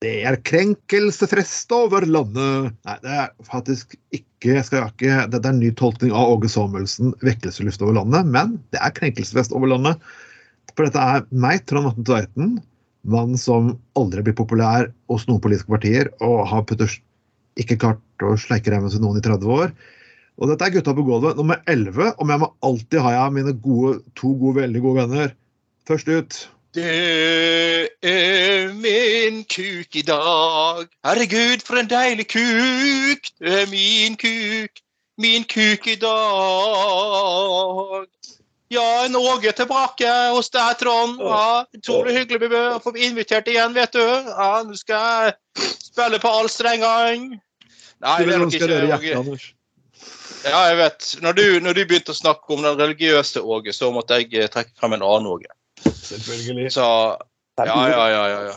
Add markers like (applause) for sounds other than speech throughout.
Det er krenkelsefrest over landet. Nei, det er faktisk ikke, jeg skal ikke Dette er en ny tolkning av Åge Samuelsen, 'Vekkelseluft over landet', men det er krenkelsesfest over landet. For dette er meg, Trond Atten Tveiten, mann som aldri blir populær hos noen politiske partier, og har putters, ikke klart å sleike ræva til noen i 30 år. Og dette er Gutta på gulvet nummer 11, og med meg alltid har jeg mine gode, to gode, veldig gode venner. Først ut Det er min kuk i dag. Herregud, for en deilig kuk. Det er min kuk, min kuk i dag. Ja, en Åge tilbake hos deg, Trond. Ja, Utrolig hyggelig å få invitert igjen, vet du. Ja, Nå skal jeg spille på alle strengene. Nei, det er nok ikke Åge. Ja, jeg vet. Når du, når du begynte å snakke om den religiøse Åge, så måtte jeg eh, trekke frem en annen Åge. Selvfølgelig. Så ja, ja, ja. ja, ja.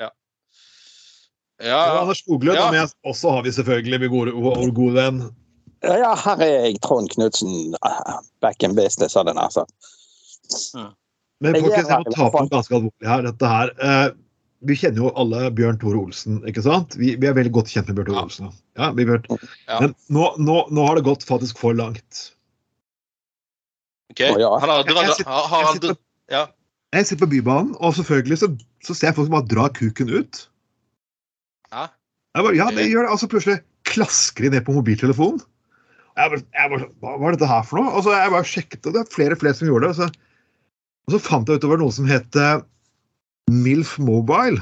ja. Ja. Anders Skoglund, Ja. og med også har vi selvfølgelig min gode, vår gode venn Ja, ja, her er jeg, Trond Knutsen. Back in business, hadde jeg nær sagt. Men Jeg folkens, jeg må ta på ganske alvorlig her. Dette her eh, Vi kjenner jo alle Bjørn Tore Olsen, ikke sant? Vi, vi er veldig godt kjent med Bjørn Tore Ja. Olsen. Ja, vi vet. Men nå, nå, nå har det gått faktisk for langt. Ja. Har Jeg- sitter- har, har jeg sitter- Ja. Jeg sitter på Bybanen, og selvfølgelig så, så ser jeg folk som bare drar kuken ut. Ja. Jeg bare, ja, det gjør det. og Altså plutselig klasker de ned på mobiltelefonen. Jeg bare, jeg bare, hva var dette her for noe? Og så jeg bare sjekket, og det er flere og flere som gjorde det. Og så, og så fant jeg ut det var noe som het eh, MILF Mobile.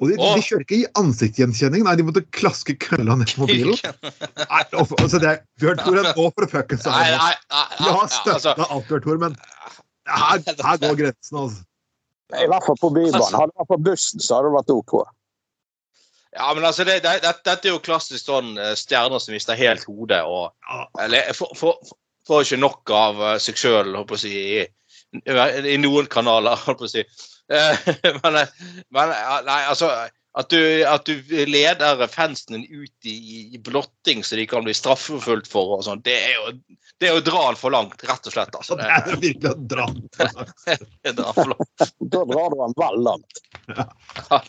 Og de, de kjører ikke i ansiktsgjenkjenning, nei, de måtte klaske kølla ned på mobilen. (laughs) Nei, altså det er, Bjørn Tore, nå får du fuckings nei, Jeg har ja, altså, støtta alt, Bjørn Tore, men her, her går grensen, altså. I hvert fall på Bybanen. Hadde det vært på bussen, så hadde det vært OK. ja, men altså, det, det, det, dette er jo klassisk sånn eh, stjerner som mister helt hodet og eller, får- får- Får ikke nok av eh, seg sjøl, holdt på å si, i, i noen kanaler, holdt på å si. Eh, (laughs) Men, men nei, altså at du, at du leder fansen din ut i, i blotting så de kan bli straffeforfulgt for, og sånn, det er jo det er jo å dra den for langt, rett og slett. Altså. (laughs) det er virkelig å dra den for langt. (laughs) det for langt. Da drar du den vel langt. Ja,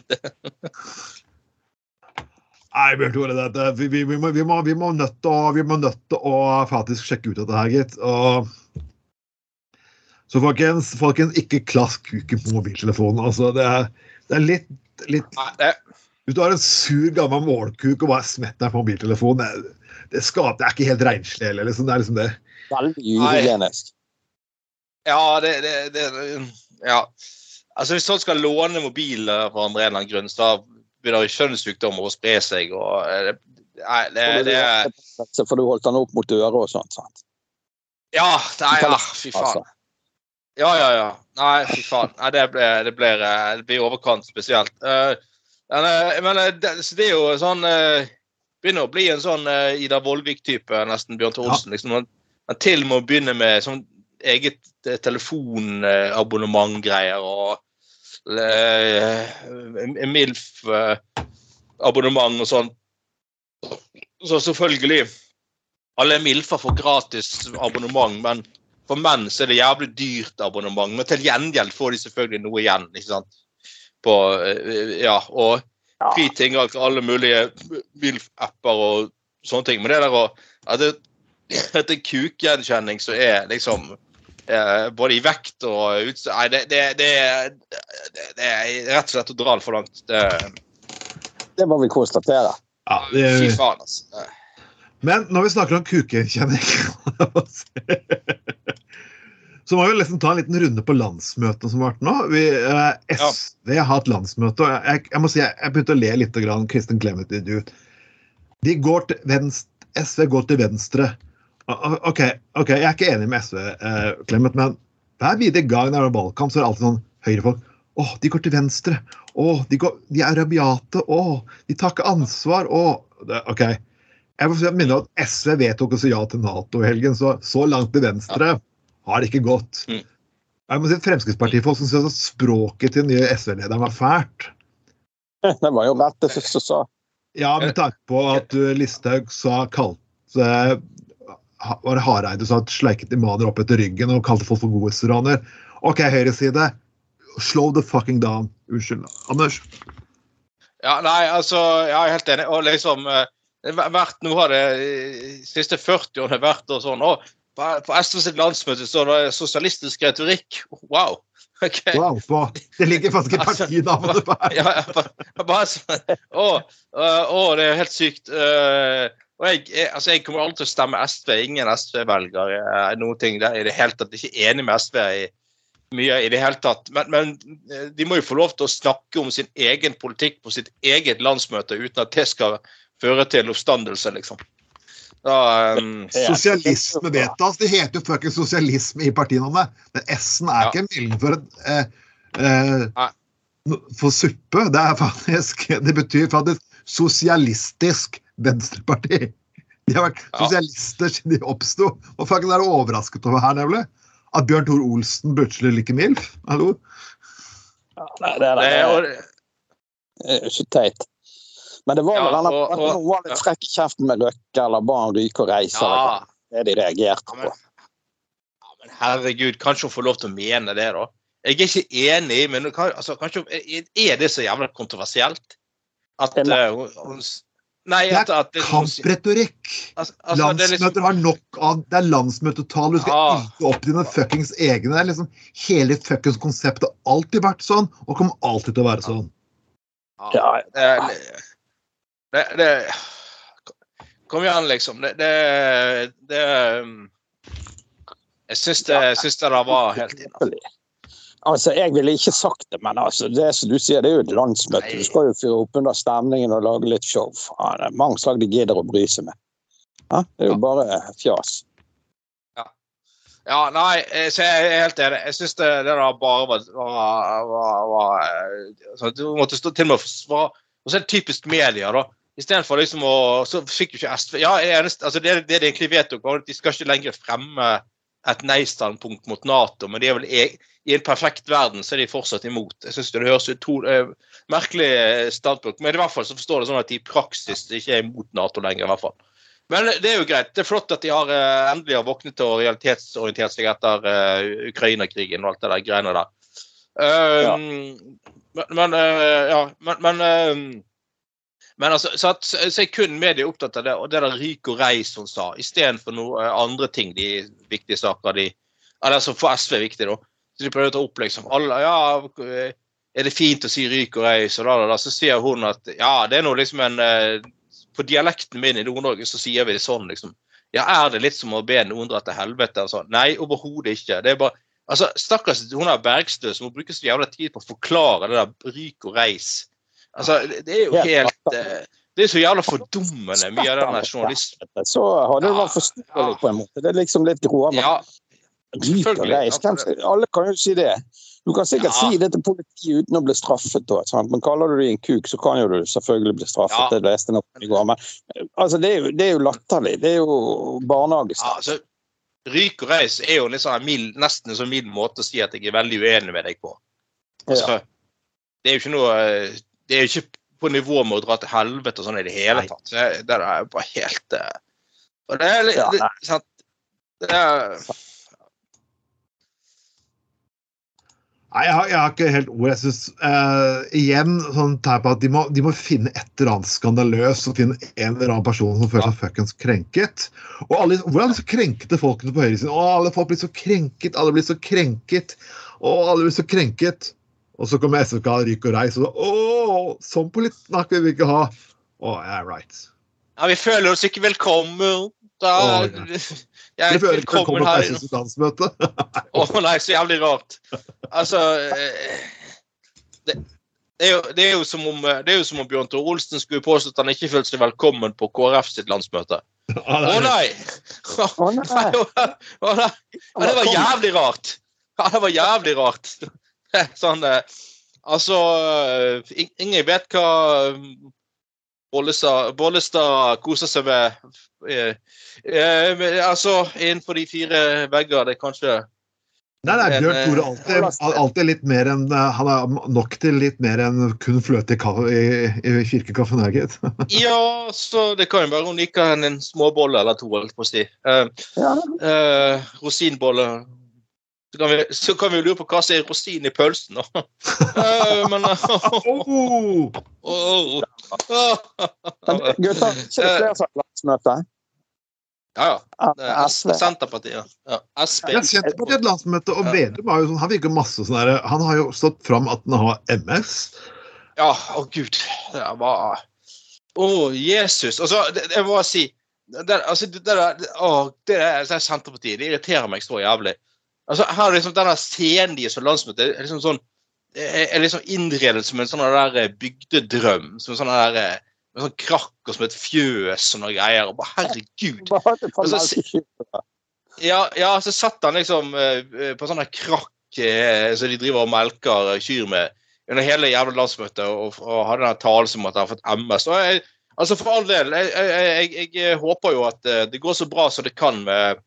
Nei, Bjørn Tore, dette, vi, vi, vi, må, vi, må, vi, må nødt til å, vi må nødt til å faktisk sjekke ut dette her, gitt. Og... Så folkens, folkens, ikke klask kuken på mobiltelefonen. Altså, det er, det er litt, litt nei, det, Hvis du har en sur, gammel målkuk og bare smetter deg på mobiltelefonen, det, det, skaper, det er ikke helt renslig heller. Liksom. Det er liksom det. Veldig uhygienisk. ja, det, det, det Ja. Altså, hvis folk skal låne mobiler fra andre en eller annen grunn, så begynner kjønnssykdommer å spre seg. og eh, det, Nei, det, det er Så får du holdt den opp mot øret og sånt. sant? Ja, nei, ja, fy faen. Ja, ja, ja. Nei, fy faen. Nei, det blir, det blir, eh, det blir overkant spesielt. Uh, men eh, eh, det, så det er jo sånn uh, Begynner å bli en sånn uh, Ida Vollvik-type, nesten Bjørn Thorsen, Olsen. Liksom, Men man til og med å begynne med sånn eget eh, telefonabonnement-greier og eh, MILF-abonnement og sånn. Så selvfølgelig Alle MILF-er får gratis abonnement, men for menn så er det jævlig dyrt abonnement, men til gjengjeld får de selvfølgelig noe igjen. ikke sant? På, eh, ja, og fri tilgang til alle mulige Wilf-apper og sånne ting. Men det der å at det, (clears throat) at det er kukgjenkjenning som er liksom eh, Både i vekt og utstyr Nei, det, det, det, det, det er rett og slett å dra det for langt. Det, det må vi konstatere. Ja, fy faen, altså. (laughs) Så må vi liksom ta en liten runde på landsmøtene som har vært nå. Vi, eh, SV har hatt landsmøte, og jeg, jeg må si jeg, jeg begynte å le litt. Grann, Kristin Clemet ut. De går til venstre, SV går til venstre. OK, ok, jeg er ikke enig med SV, eh, Clemet, men hver videre gang det er valgkamp, så er det alltid sånn høyrefolk. Å, de går til venstre. Å, de, går, de er rabiate. Å, de tar ikke ansvar. Å, OK. Jeg må minne om at SV vedtok å si ja til Nato i helgen, så så langt til venstre har det ikke gått. Mm. Jeg må si Fremskrittspartifolk som syns språket til den nye SV-lederen var fælt. (laughs) Det var jo rett det første du sa. Ja, med tanke på at uh, Listhaug sa kalte ha- Var det Hareide som sleiket imaner opp etter ryggen og kalte folk for godhetsraner? OK, høyreside. Slow the fucking down. Unnskyld. Anders? Ja, nei, altså, jeg er helt enig. Og liksom eh, det har vært Nå har det eh, de siste 40 årene vært og sånn Å, på, SV sitt landsmøte står det sosialistisk retorikk. Wow. Okay. Wow, på. Det ligger faktisk i partinavnet på her. Ja, ja, bare- bare sånn Å, å, det er helt sykt. Øh, og jeg, jeg, altså jeg kommer aldri til å stemme SV. Ingen SV-velger. er noen ting der i det hele tatt. Ikke enig med SV i mye i det hele tatt. Men, men eh, de må jo få lov til å snakke om sin egen politikk på sitt eget landsmøte uten at det skal føre til oppstandelse, liksom. Da, um, (laughs) Sosialisme vedtas. Det heter jo fuckings sosialisme i partinavnet. Men S-en er Ja. ikke en melding for eh, eh, For suppe. Det er faktisk Det betyr faktisk sosialistisk venstreparti. De har vært Ja. sosialister siden de oppsto. Hva fucken er du overrasket over her, nemlig? At Bjørn Tor Olsen plutselig liker MILF? Hallo? Nei, det, er, det, det, og, er jo ikke teit. Men det var Ja, vel denne og- og- var litt frekk i kjeften med Løkke, eller ba han ryke og reise. eller ja, hva det er de reagerte Ja, men- på. Ja, men herregud, kanskje hun får lov til å mene det, da. Jeg er ikke enig, men kan, altså, kanskje, er det så jævla kontroversielt? At Det er eh, hun, Nei, Det er at, at det, Kampretorikk! altså, altså, det er liksom, Landsmøter har nok av Det er landsmøtetall. Du skal Ja. ikke opp dine fuckings egne. Det er liksom Hele fuckings konseptet har alltid vært sånn, og kommer alltid til å være sånn. Ja, det, det, det Kom igjen, liksom. Det, det, det Jeg syns det, det var helt innafor. Altså, Jeg ville ikke sagt det, men altså, det som du sier, det er jo et landsmøte. Nei. Du skal jo fyre opp under stemningen og lage litt show. Faen, det er mange slag de gidder å bry seg med. Ja, det er jo bare fjas. Ja, nei, eh, så jeg er helt enig. Jeg syns det, det der bare var, var, var, var eh, altså, Du måtte stå til og med forsvare Og så er det typisk media, da. Istedenfor liksom å Så fikk jo ikke SV Ja, eneste, altså det, det de egentlig vedtok, var at de skal ikke lenger fremme et nei-standpunkt mot Nato, men de er vel e i en perfekt verden så er de fortsatt imot. Jeg synes det høres ut eh, merkelig standpunkt, men i hvert fall så forstår det sånn at de i praksis ikke er imot Nato lenger. i hvert fall. Men det er jo greit. Det er flott at de har eh, endelig har våknet og realitetsorientert seg etter eh, Ukraina-krigen og alt det der greiene der. Um, Ja. Men, men uh, ja, men, men eh, men altså, så, at, så er kun media opptatt av det, og det der ryk og reis hun sa, istedenfor noe eh, andre ting, de viktige saker de Eller som for SV er viktig, da. Så de prøver å ta opp liksom alle, ja, eh, Er det fint å si ryk og reis, og da, da, da. Så sier hun at ja, det er noe liksom en eh, På dialekten min i Nord-Norge så sier vi det sånn, liksom. Ja, er det litt som å be noen dra til helvete? Altså, nei, overhodet ikke. Det er bare Altså, Stakkars hun er Bergstø som hun bruker så jævla tid på å forklare det der ryk og reis. Altså, det er jo Helt eh, Det er så jævla fordummende, mye av den journalisten... Så hadde det vært forståelig på en måte. Det er liksom litt grovere. Ja, selvfølgelig. Alle kan jo si det. Du kan sikkert Ja. si det til politiet uten å bli straffet. Da? Men kaller du dem en kuk, så kan jo du selvfølgelig bli straffet. Ja. Det leste jeg i går. Men altså, det, er jo, det er jo latterlig. Det er jo ja, barnehagestraff. altså, ryk og reis er jo en mild, nesten en sånn mild måte å si at jeg er veldig uenig med deg på. Altså, Det er jo ikke noe Det er jo ikke på nivå med å dra til helvete og sånn i det hele tatt. Det, det er jo bare helt eh, Og det er litt, Ja, sant? Det er, Nei, jeg har, jeg har ikke helt ord. Jeg synes, uh, igjen sånn tegn på at de må, de må finne et eller annet skandaløst og finne en eller annen person som føler seg fuckings krenket. Og alle, Hvordan så krenkete folkene på høyresiden? Å, alle folk blir så krenket, alle blir så krenket. Å, alle blir så krenket. Og så kommer SFK Ryk og Reis, og så Å, sånn politikk vil vi ikke ha. Å, yeah, right. ja, vi føler oss ikke velkommen. Da, Å, (laughs) jeg føler er ikke velkommen her. (laughs) Å nei, så jævlig rart. Altså eh, det, det, er jo, det, er jo som om, eh, det er jo som om Bjørn Tore Olsen skulle påstå at han ikke følte seg velkommen på KrF sitt landsmøte. Ja, Å er- nei! Å nei. Oh, nei! (laughs) Ja, det var jævlig rart. Ja, det var jævlig rart. Sånn eh, Altså eh, Ingen vet hva eh, Bollestad, Bollestad koser seg med. Eh, eh, altså, innenfor de fire vegger. Det er kanskje Nei, nei, Bjørn eh, Tore alltid, alltid litt mer enn eh, Han er nok til litt mer enn kun fløte i, i, i kirkekaffen, gitt. (laughs) Ja, så det kan jo være hun liker en, en småbolle eller to, holdt på å si. Eh, Ja, eh, rosinbolle. Så kan, vi, så kan vi lure på hva som er rosin i pølsen, da. (laughs) Eh, men (laughs) men flere ikke det flertallslandsmøte? Ja, ja. Er Senterpartiet. Ja. SP. Men Senterpartiet landsmøte, og Vedum har jo sånn, han virker masse sånn der, Han har jo stått fram at han har MS. Ja, å gud. Det var Å, Jesus. Altså, det, jeg må bare si det, altså, det, der- å, det der det er Senterpartiet det irriterer meg så jævlig. Altså, her er liksom denne scenen deres for landsmøtet er liksom sånn er liksom innredet som en sånn der eh, bygdedrøm. Som en sånn der eh, med sånn krakk og som et fjøs og noen greier. Og bare, herregud. Og for Altså. Ja, ja, så satt han liksom eh, på sånn krakk som de driver og melker kyr med under hele jævla landsmøtet og, og hadde den talen som at han har fått MS. Og jeg, altså For all del, jeg, jeg, jeg, jeg håper jo at eh, det går så bra som det kan med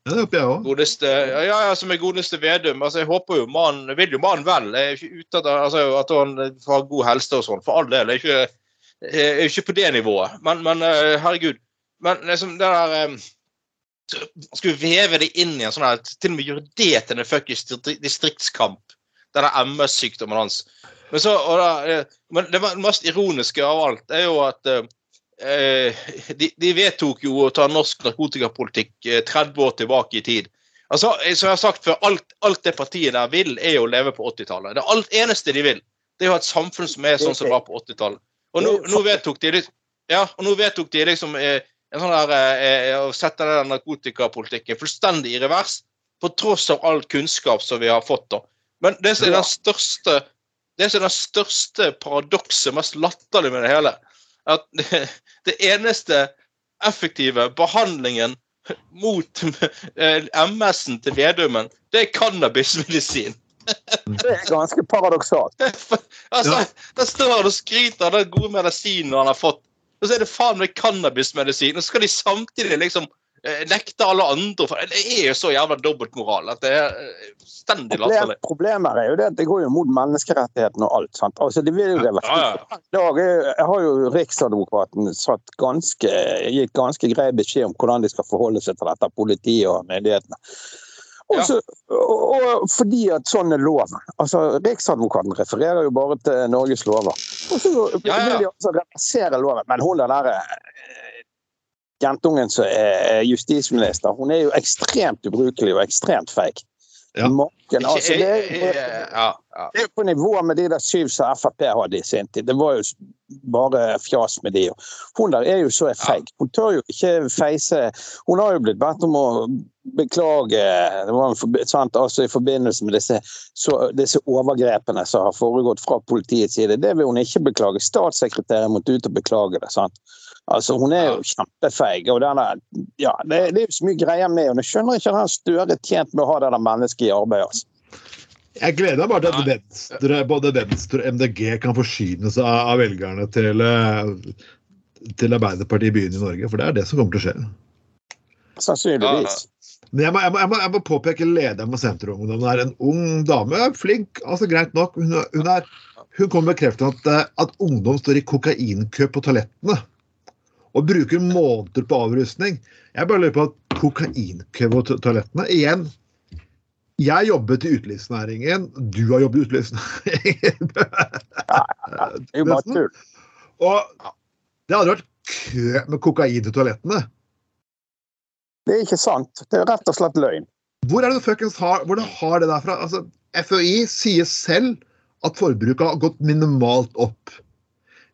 godeste ja, ja, altså med godeste Vedum. Altså Jeg håper jo man, vil jo mannen vel. Jeg er ikke ute etter altså, at han får god helse og sånn, for all del. Jeg er ikke, jeg er ikke på det nivået. Men, men eh, herregud. Men liksom det der eh, Skal vi veve det inn i en sånn her Til og med gjøre det til en fuckings distriktskamp. Denne MS-sykdommen hans. Men, så, da, eh, men det mest ironiske av alt er jo at eh, eh, de, de vedtok jo å ta norsk narkotikapolitikk eh, 30 år tilbake i tid. Altså, eh, som jeg har sagt før, alt, alt det partiet der vil, er jo å leve på 80-tallet. Det alt eneste de vil, det er jo et samfunn som er sånn som det var på 80-tallet. Og nå, nå vedtok de ja, og nå vedtok de liksom eh, en sånn der, eh, å sette den narkotikapolitikken fullstendig i revers, på tross av all kunnskap som vi har fått. da. Men det som er den største det som er den største paradokset, mest latterlige med det hele, at det, (laughs) det eneste effektive behandlingen mot eh, MS-en til Vedumen, det er cannabismedisin. (laughs) Det er ganske paradoksalt. (laughs) altså, Ja. Der står han og skryter av den gode medisinen han har fått, og så er det faen meg cannabismedisin. Og så skal de samtidig liksom eh, nekte alle andre for Det er jo så jævla dobbeltmoral at det er stendig fullstendig Problem, latterlig. problemet er jo det at det går jo mot menneskerettighetene og alt. sant? Altså, det vil jo Ja, reversere. ja, er- jeg har jo Riksadvokaten satt ganske, gitt ganske grei beskjed om hvordan de skal forholde seg til dette, politiet og myndighetene. Og, Ja. så, og, og fordi at sånn er loven. Altså, Riksadvokaten refererer jo bare til Norges lover. Og så Ja, ja. vil de altså reversere loven. Men hun der der, eh, jentungen som er justisminister, hun er jo ekstremt ubrukelig og ekstremt fake. Ja. Maken, altså, det, er- jo ja, ja. det er på nivå med de der syv som Frp hadde i sin tid. Det var jo bare fjas med de. Hun der er jo så feig. Hun tør jo ikke feise Hun har jo blitt bedt om å beklage det var en forbi- sant, altså i forbindelse med disse, så, disse overgrepene som har foregått fra politiets side. Det vil hun ikke beklage. Statssekretæren måtte ut og beklage det. sant? Altså, Hun er jo kjempefeig. og denne, ja, det, det er jo så mye greier med henne. Jeg skjønner ikke at han Støre er tjent med å ha det der mennesket i arbeid. altså. Jeg gleder meg bare til at Venstre, både Venstre og MDG kan forsyne seg av av velgerne til, eh, til Arbeiderpartiet i byen i Norge, for det er det som kommer til å skje. Sannsynligvis. Men jeg må, jeg må, jeg må, jeg må påpeke lederen for Senterungdommen. Hun er en ung dame, flink, altså greit nok. Hun, hun, er, hun kommer bekrefte at, eh, at ungdom står i kokainkø på toalettene. Og bruker måneder på avrustning. Jeg bare lurer på kokainkø på toalettene Igjen, jeg jobbet i utelivsnæringen. Du har jobbet i utelivsnæringen. Det er jo bare tull. Og det hadde vært kø med kokain til toalettene. Det er ikke sant. Det er rett og slett løgn. Hvor er det du fuckings har, hvor det har det derfra? Altså, FHI sier selv at forbruket har gått minimalt opp.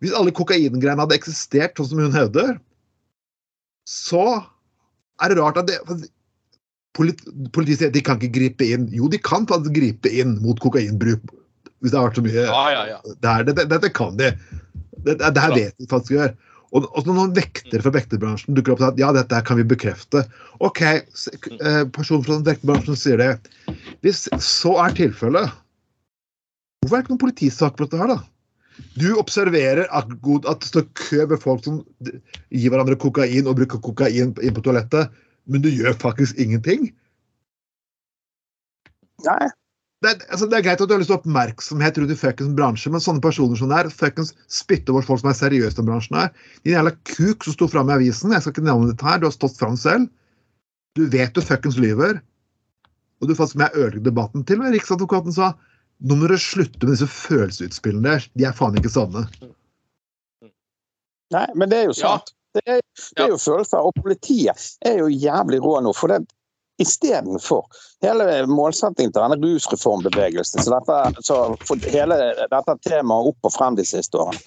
Hvis alle kokaingreiene hadde eksistert sånn som hun hevder, så er det rart at det, politi, Politiet sier de kan ikke gripe inn. Jo, de kan faktisk gripe inn mot kokainbruk. Hvis det har vært så mye Ja, ja, ja. det dette, dette kan de. Dette det vet de faktisk gjør. Og, og når noen vektere fra vekterbransjen dukker opp og sier at ja, dette kan vi bekrefte OK, k- eh, personen fra vekterbransjen sier det. Hvis så er tilfellet, hvorfor er det ikke noen politisak på dette her, da? Du observerer at, god- at det står kø med folk som gir hverandre kokain og bruker kokain inn på toalettet, men du gjør faktisk ingenting? Nei, det, altså, det er greit at du har lyst til oppmerksomhet rundt i fuckings bransje, men sånne personer som det er, fuckings spytter bort folk som er seriøse i den bransjen her. Din jævla kuk som sto fram i avisen, jeg skal ikke nevne dette her, du har stått fram selv. Du vet du fuckings lyver. Og du faktisk med ødelegger debatten. Til og med Riksadvokaten sa nå må dere slutte med disse følelsesutspillene der. De er faen ikke sanne. nei, men det er jo Ja. sant. Det er, det er jo følelser. Og politiet er jo jævlig rå nå. for det Istedenfor hele målsettingen til denne rusreformbevegelsen, så dette, så hele dette temaet opp og frem de siste årene,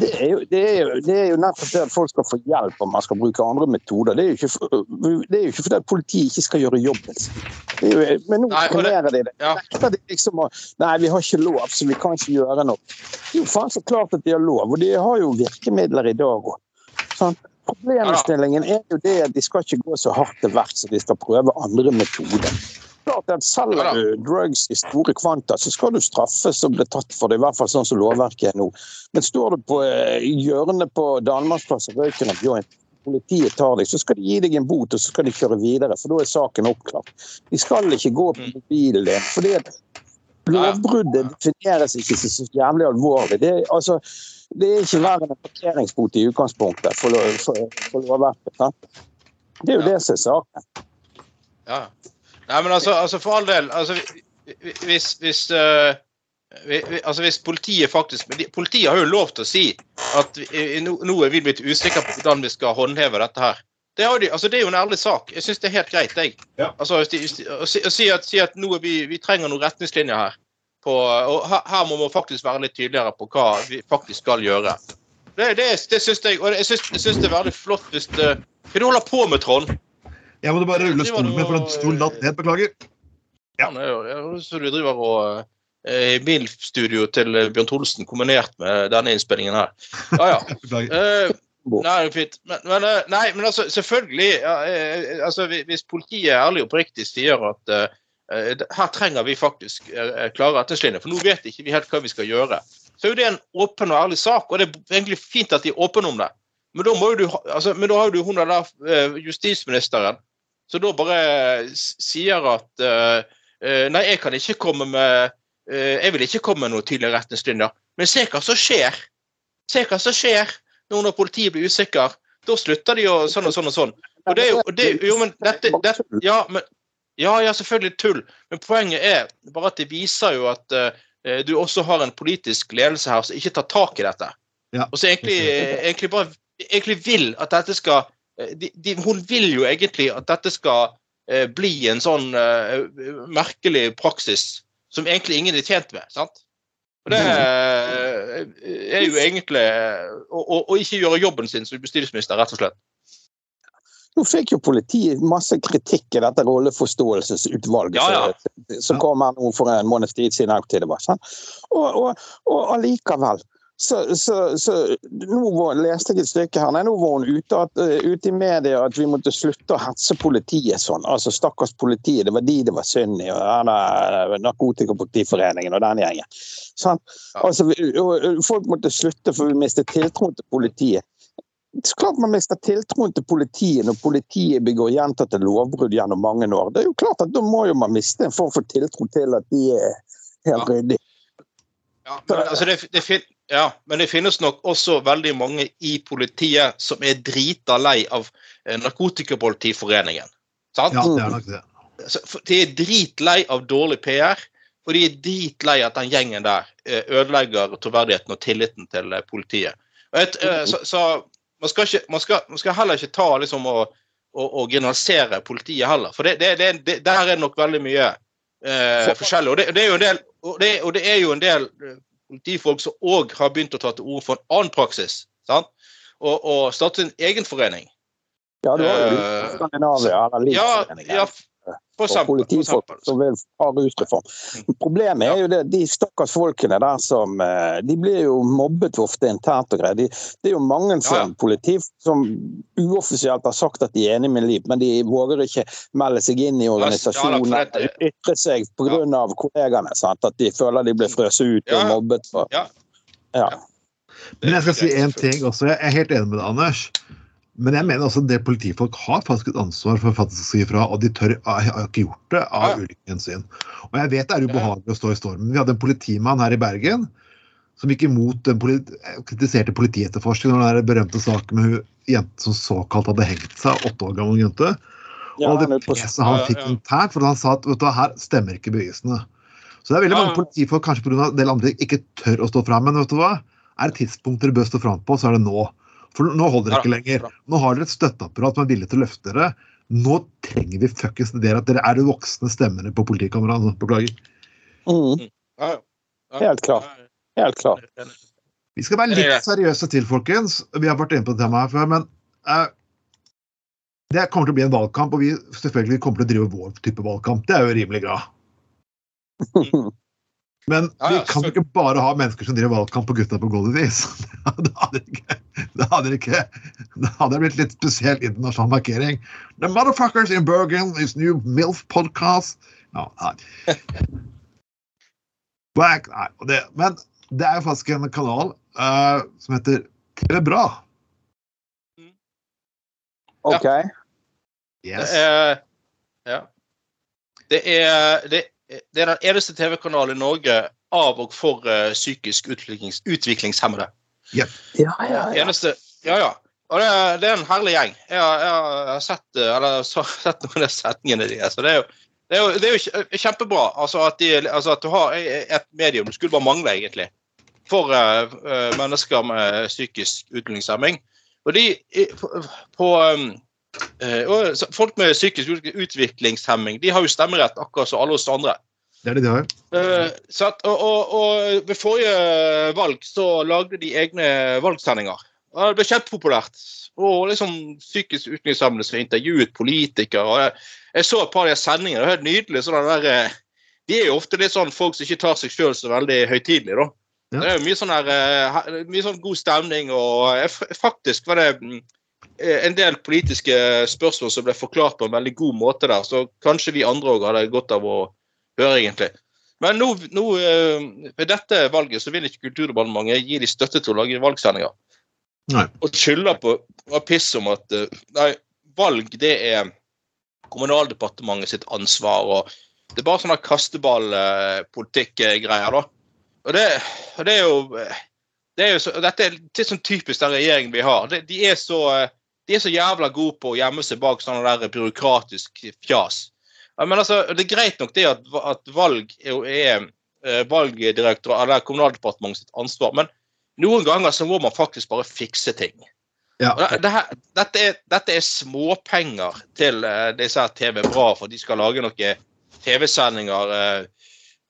det er, jo, det, er jo, det er jo nettopp det at folk skal få hjelp om man skal bruke andre metoder. Det er jo ikke, det jo ikke fordi at politiet ikke skal gjøre jobben sin. Men nå trenerer de det. Ja. De liksom Nei, vi har ikke lov, så vi kan ikke gjøre noe. Det er jo faen så klart at de har lov, og de har jo virkemidler i dag òg. Sånn. Problemstillingen er jo det at de skal ikke gå så hardt til verks, så de skal prøve andre metoder. Klart at. Selger du drugs i store kvanta, så skal du straffes og bli tatt for det. I hvert fall sånn som lovverket er nå. Men står du på eh, hjørnet på Danmarksplassen og røyker en joint, politiet tar deg, så skal de gi deg en bot og så skal de kjøre videre. For da er saken oppklart. De skal ikke gå på mobilen din. fordi at Lovbruddet defineres ikke som så jævlig alvorlig. Det altså, det er ikke verre enn en parkeringsbot i utgangspunktet for, lov- for, for lovverket. Det er jo Ja. det som er saken. Ja. Nei, men altså, altså for all del altså, vi- vi- Hvis, hvis, vi, vi, altså hvis politiet faktisk Politiet har jo lov til å si at vi, nå, nå er vi blitt usikre på hvordan vi skal håndheve dette her. Det, de, altså det er jo en ærlig sak. Jeg syns det er helt greit. Jeg. Ja. Altså, de, å, si, å si at, si at nå vi, vi trenger noen retningslinjer her. På, og her, her må man faktisk være litt tydeligere på hva vi faktisk skal gjøre. Det, det, det syns jeg. Og jeg syns, det er veldig flott hvis det, Hva er det du holder på med, Trond? Jeg måtte bare rulle stolen min, for den sto latt ned. Beklager. Ja. Jo Så du driver og i i bilstudio til eh, Bjørn Tholsen kombinert med denne innspillingen her. Ja, ja. (laughs) Eh, nei. Men, men, eh, nei, men altså, selvfølgelig ja, eh, altså, Hvis politiet ærlig og oppriktig sier at eh, eh, her trenger vi faktisk uh, klare retningslinjer, for nå vet ikke vi helt hva vi skal gjøre, så er jo det en åpen og ærlig sak. Og det er egentlig fint at de er åpne om det. Men da, må jo du, altså, men da har jo du hun der uh, justisministeren som da bare sier at eh, eh, Nei, jeg kan ikke komme med eh, Jeg vil ikke komme med noen tydelige retningslinjer. Men se hva som skjer. Se hva som skjer nå når politiet blir usikker. Da slutter de å sånn og sånn og sånn. Og det er jo, det, jo men dette, dette ja, men, ja, ja, selvfølgelig tull. Men poenget er bare at det viser jo at uh, du også har en politisk ledelse her som ikke tar tak i dette. Ja. Og så egentlig, egentlig bare egentlig vil at dette skal de, de, Hun vil jo egentlig at dette skal uh, bli en sånn uh, merkelig praksis som egentlig ingen er tjent med. sant? Og det eh, er jo egentlig eh, å, ikke gjøre jobben sin som justisminister, rett og slett. Nå fikk jo politiet masse kritikk i dette rolleforståelsesutvalget Ja, ja. som- kom her nå for en måneds tid siden. Og, og, og allikevel så, så, så nå var, leste jeg et stykke her. Nei, nå var hun ute, at, eh, ute i media at vi måtte slutte å hetse politiet sånn. Altså stakkars politiet, det var de det var synd i. og Narkotikapolitiforeningen og den gjengen. Sånn. Altså, vi, folk måtte slutte for vi mistet tiltroen til politiet. Så klart man mister tiltroen til politiet når politiet begår gjentatte lovbrudd gjennom mange år. Det er jo klart at Da må jo man miste en form for tiltro til at de er helt Ja. ryddige. Ja, Ja, altså det, det, fin- ja, men det finnes nok også veldig mange i politiet som er drita lei av eh, Narkotikapolitiforeningen. Sant? Ja, det er nok det. De er dritlei av dårlig PR, og de er dritlei at den gjengen der eh, ødelegger troverdigheten og tilliten til eh, politiet. Og et, så, så man, skal ikke, man, skal, man skal heller ikke ta liksom og, og, og generalisere politiet heller, for det, det, det, det, der er det nok veldig mye eh, forskjellig. Og det, det er jo en del, og det, og det er jo en del politifolk som òg har begynt å ta til orde for en annen praksis. Sant? Og, og starte en egen forening. Ja, du har jo uh, Skandinavia, eller Ja, Livsforeningen. ja, for og politifolk som vil ha rusreform. Problemet er jo det, de stakkars folkene der som eh, De blir jo mobbet ofte internt og greier. De, det er jo mange som Ja, ja. politi som uoffisielt har sagt at de er enig med Liv, men de våger ikke melde seg inn i organisasjonen Ja, eller ytre seg pga. kollegaene. Sant? At de føler de blir frøst ut og mobbet. For. Ja. Ja. Men jeg skal si en ting også. Jeg er helt enig med deg, Anders. Men jeg mener også en det politifolk har faktisk et ansvar for faktisk å si ifra, og de tør, har ikke gjort det av Ja. ulike hensyn. Og jeg vet det er ubehagelig å stå i stormen. Vi hadde en politimann her i Bergen som gikk imot den politi kritiserte politietterforskningen og den der berømte saken med hun jente som såkalt hadde hengt seg, åtte år gammel jente. Ja, og det peset han fikk internt, for han sa at vet du, her stemmer ikke bevisene. Så det er veldig mange politifolk kanskje pga. en del andre ikke tør å stå fram. Men vet du hva? Er det tidspunkter du bør stå fram på, så er det nå. For nå holder det Ja, ikke lenger. bra. Nå har dere et støtteapparat som er villig til å løfte dere. Nå trenger vi fuckings dere at dere er de voksne stemmene på politikameraene. Beklager. Mm. Helt klart. helt klart. Vi skal være litt seriøse til, folkens. Vi har vært inne på det temaet her før, men uh, det kommer til å bli en valgkamp, og vi selvfølgelig kommer til å drive vår type valgkamp. Det er jo rimelig bra. (laughs) Men Ja, vi kan så- ikke bare ha mennesker som driver valgkamp på gutta på Golden Days. (laughs) Da hadde ikke, hadde det ikke hadde blitt litt spesiell internasjonal markering. The motherfuckers in Bergen, this new MILF podcast. Ja, nei. Black, (laughs) nei, det, men det er jo faktisk en kanal uh, som heter TV Bra. OK. Yes. Det er, ja. Det er, det, det er den eneste TV-kanalen i Norge av og for uh, psykisk utviklings, utviklingshemmede. Ja, ja, ja. Eneste, ja, ja. Og det, det er en herlig gjeng. Jeg har, jeg har sett, eh, eller, så, sett noen av setningene deres. Det er jo, det er jo, det er jo kjempebra altså at, de, altså at du har et medium. Det skulle bare mangle, egentlig. For eh, eh, mennesker med psykisk utviklingshemming. Og de i- på, på um, eh, og Folk med psykisk utviklingshemming de har jo stemmerett akkurat som alle oss andre. Det er det de har. Eh, så at, og, og, og ved forrige valg så lagde de egne valgsendinger. Det ble kjempepopulært. Og liksom psykisk utviklingshemmede som intervjuet politikere. jeg, så et par av de sendingene. Det var helt nydelig. Sånn der, eh, de er jo ofte litt sånn folk som ikke tar seg sjøl så veldig høytidelig, da. Ja. Det er jo mye sånn her, eh, mye sånn god stemning, og jeg, faktisk var det mm, eh, en del politiske spørsmål som ble forklart på en veldig god måte der, så kanskje vi andre òg hadde godt av å høre, egentlig. Men nå, nå eh, ved dette valget så vil ikke Kulturdepartementet gi de støtte til å lage valgsendinger. Nei. Og skylder på på piss om at eh, nei, valg det er Kommunaldepartementet sitt ansvar. og Det er bare sånne kasteballpolitikk-greier, da. Og det, og det er jo det er jo så, Dette er litt sånn typisk den regjeringen vi har. De, de, er så, eh, de er så jævla gode på å gjemme seg bak sånne der byråkratisk fjas. Men altså, Det er greit nok det at, at valg er, er eh, valgdirektor eller Kommunaldepartementet sitt ansvar, men noen ganger så må man faktisk bare fikse ting. Ja. Det, det her, dette, er, dette er småpenger til uh, disse her TV Bra for de skal lage noen TV-sendinger uh,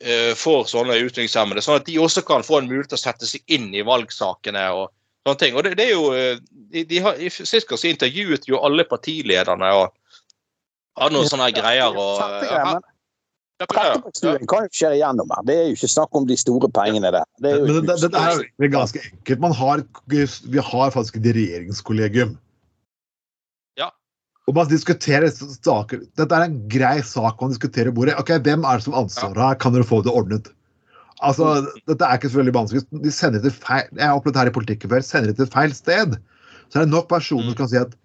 uh, for sånne utviklingshemmede, sånn at de også kan få en mulighet til å sette seg inn i valgsakene og sånne ting. Og det, det er jo, eh, de, de har, i Sist gang så intervjuet jo alle partilederne og hadde noen sånne greier. og men Ja, Trettebergstuen kan jo skjære igjennom her. Det er jo ikke snakk om de store pengene der. Det er jo Men det, det, det er jo ganske enkelt. Man har, vi har faktisk et regjeringskollegium. Ja. Og man diskuterer saker. Dette er en grei sak man diskuterer bordet. Ok, Hvem er det som har ansvaret her? Kan dere få det ordnet? Altså, Dette er ikke så veldig vanskelig. De sender til feil, Jeg har opplevd her i politikken før. Sender det til feil sted. Så er det nok personer som kan si at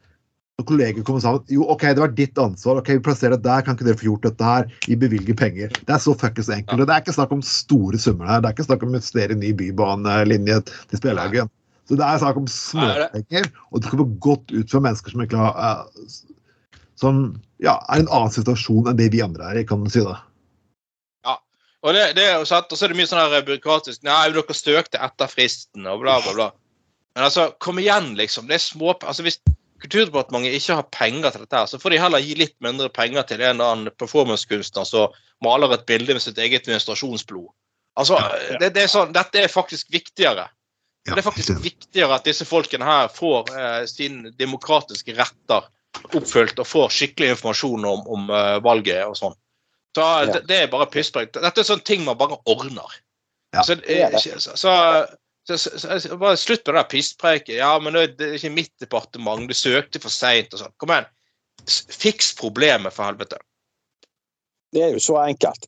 når kolleger kommer sammen Jo, OK, det var ditt ansvar. ok, Vi plasserer det der. Kan ikke dere få gjort dette her? Vi bevilger penger. Det er så fuckings enkelt. Og det er ikke snakk om store summer her. Det er ikke snakk om å investere i ny bybanelinje til spillehagen. Så det er snakk om småpenger, og det kommer godt ut for mennesker som ikke har eh, Som ja, er i en annen situasjon enn det vi andre er i, kan du si det. Og det, det er jo sant, og så er det mye sånn her byråkratisk Nei, dere støkte etter fristen, og bla, bla, bla. Men altså, kom igjen, liksom. Det er små altså Hvis Kulturdepartementet ikke har penger til dette, her, så får de heller gi litt mindre penger til en eller annen performancekunstner som maler et bilde med sitt eget menstruasjonsblod. Altså, det, det er sånn, Dette er faktisk viktigere. Ja, Det er faktisk viktigere at disse folkene her får eh, sine demokratiske retter oppfylt og får skikkelig informasjon om, om eh, valget og sånn. Så Ja. det, det er bare pisspreik. Dette er sånne ting man bare ordner. Ja, så, det er det. så, så, så, så, så bare slutt med det der pisspreiket. Ja, men det det er ikke mitt departement. Du søkte for seint og sånn. Kom igjen. Fiks problemet, for helvete. Det er jo så enkelt.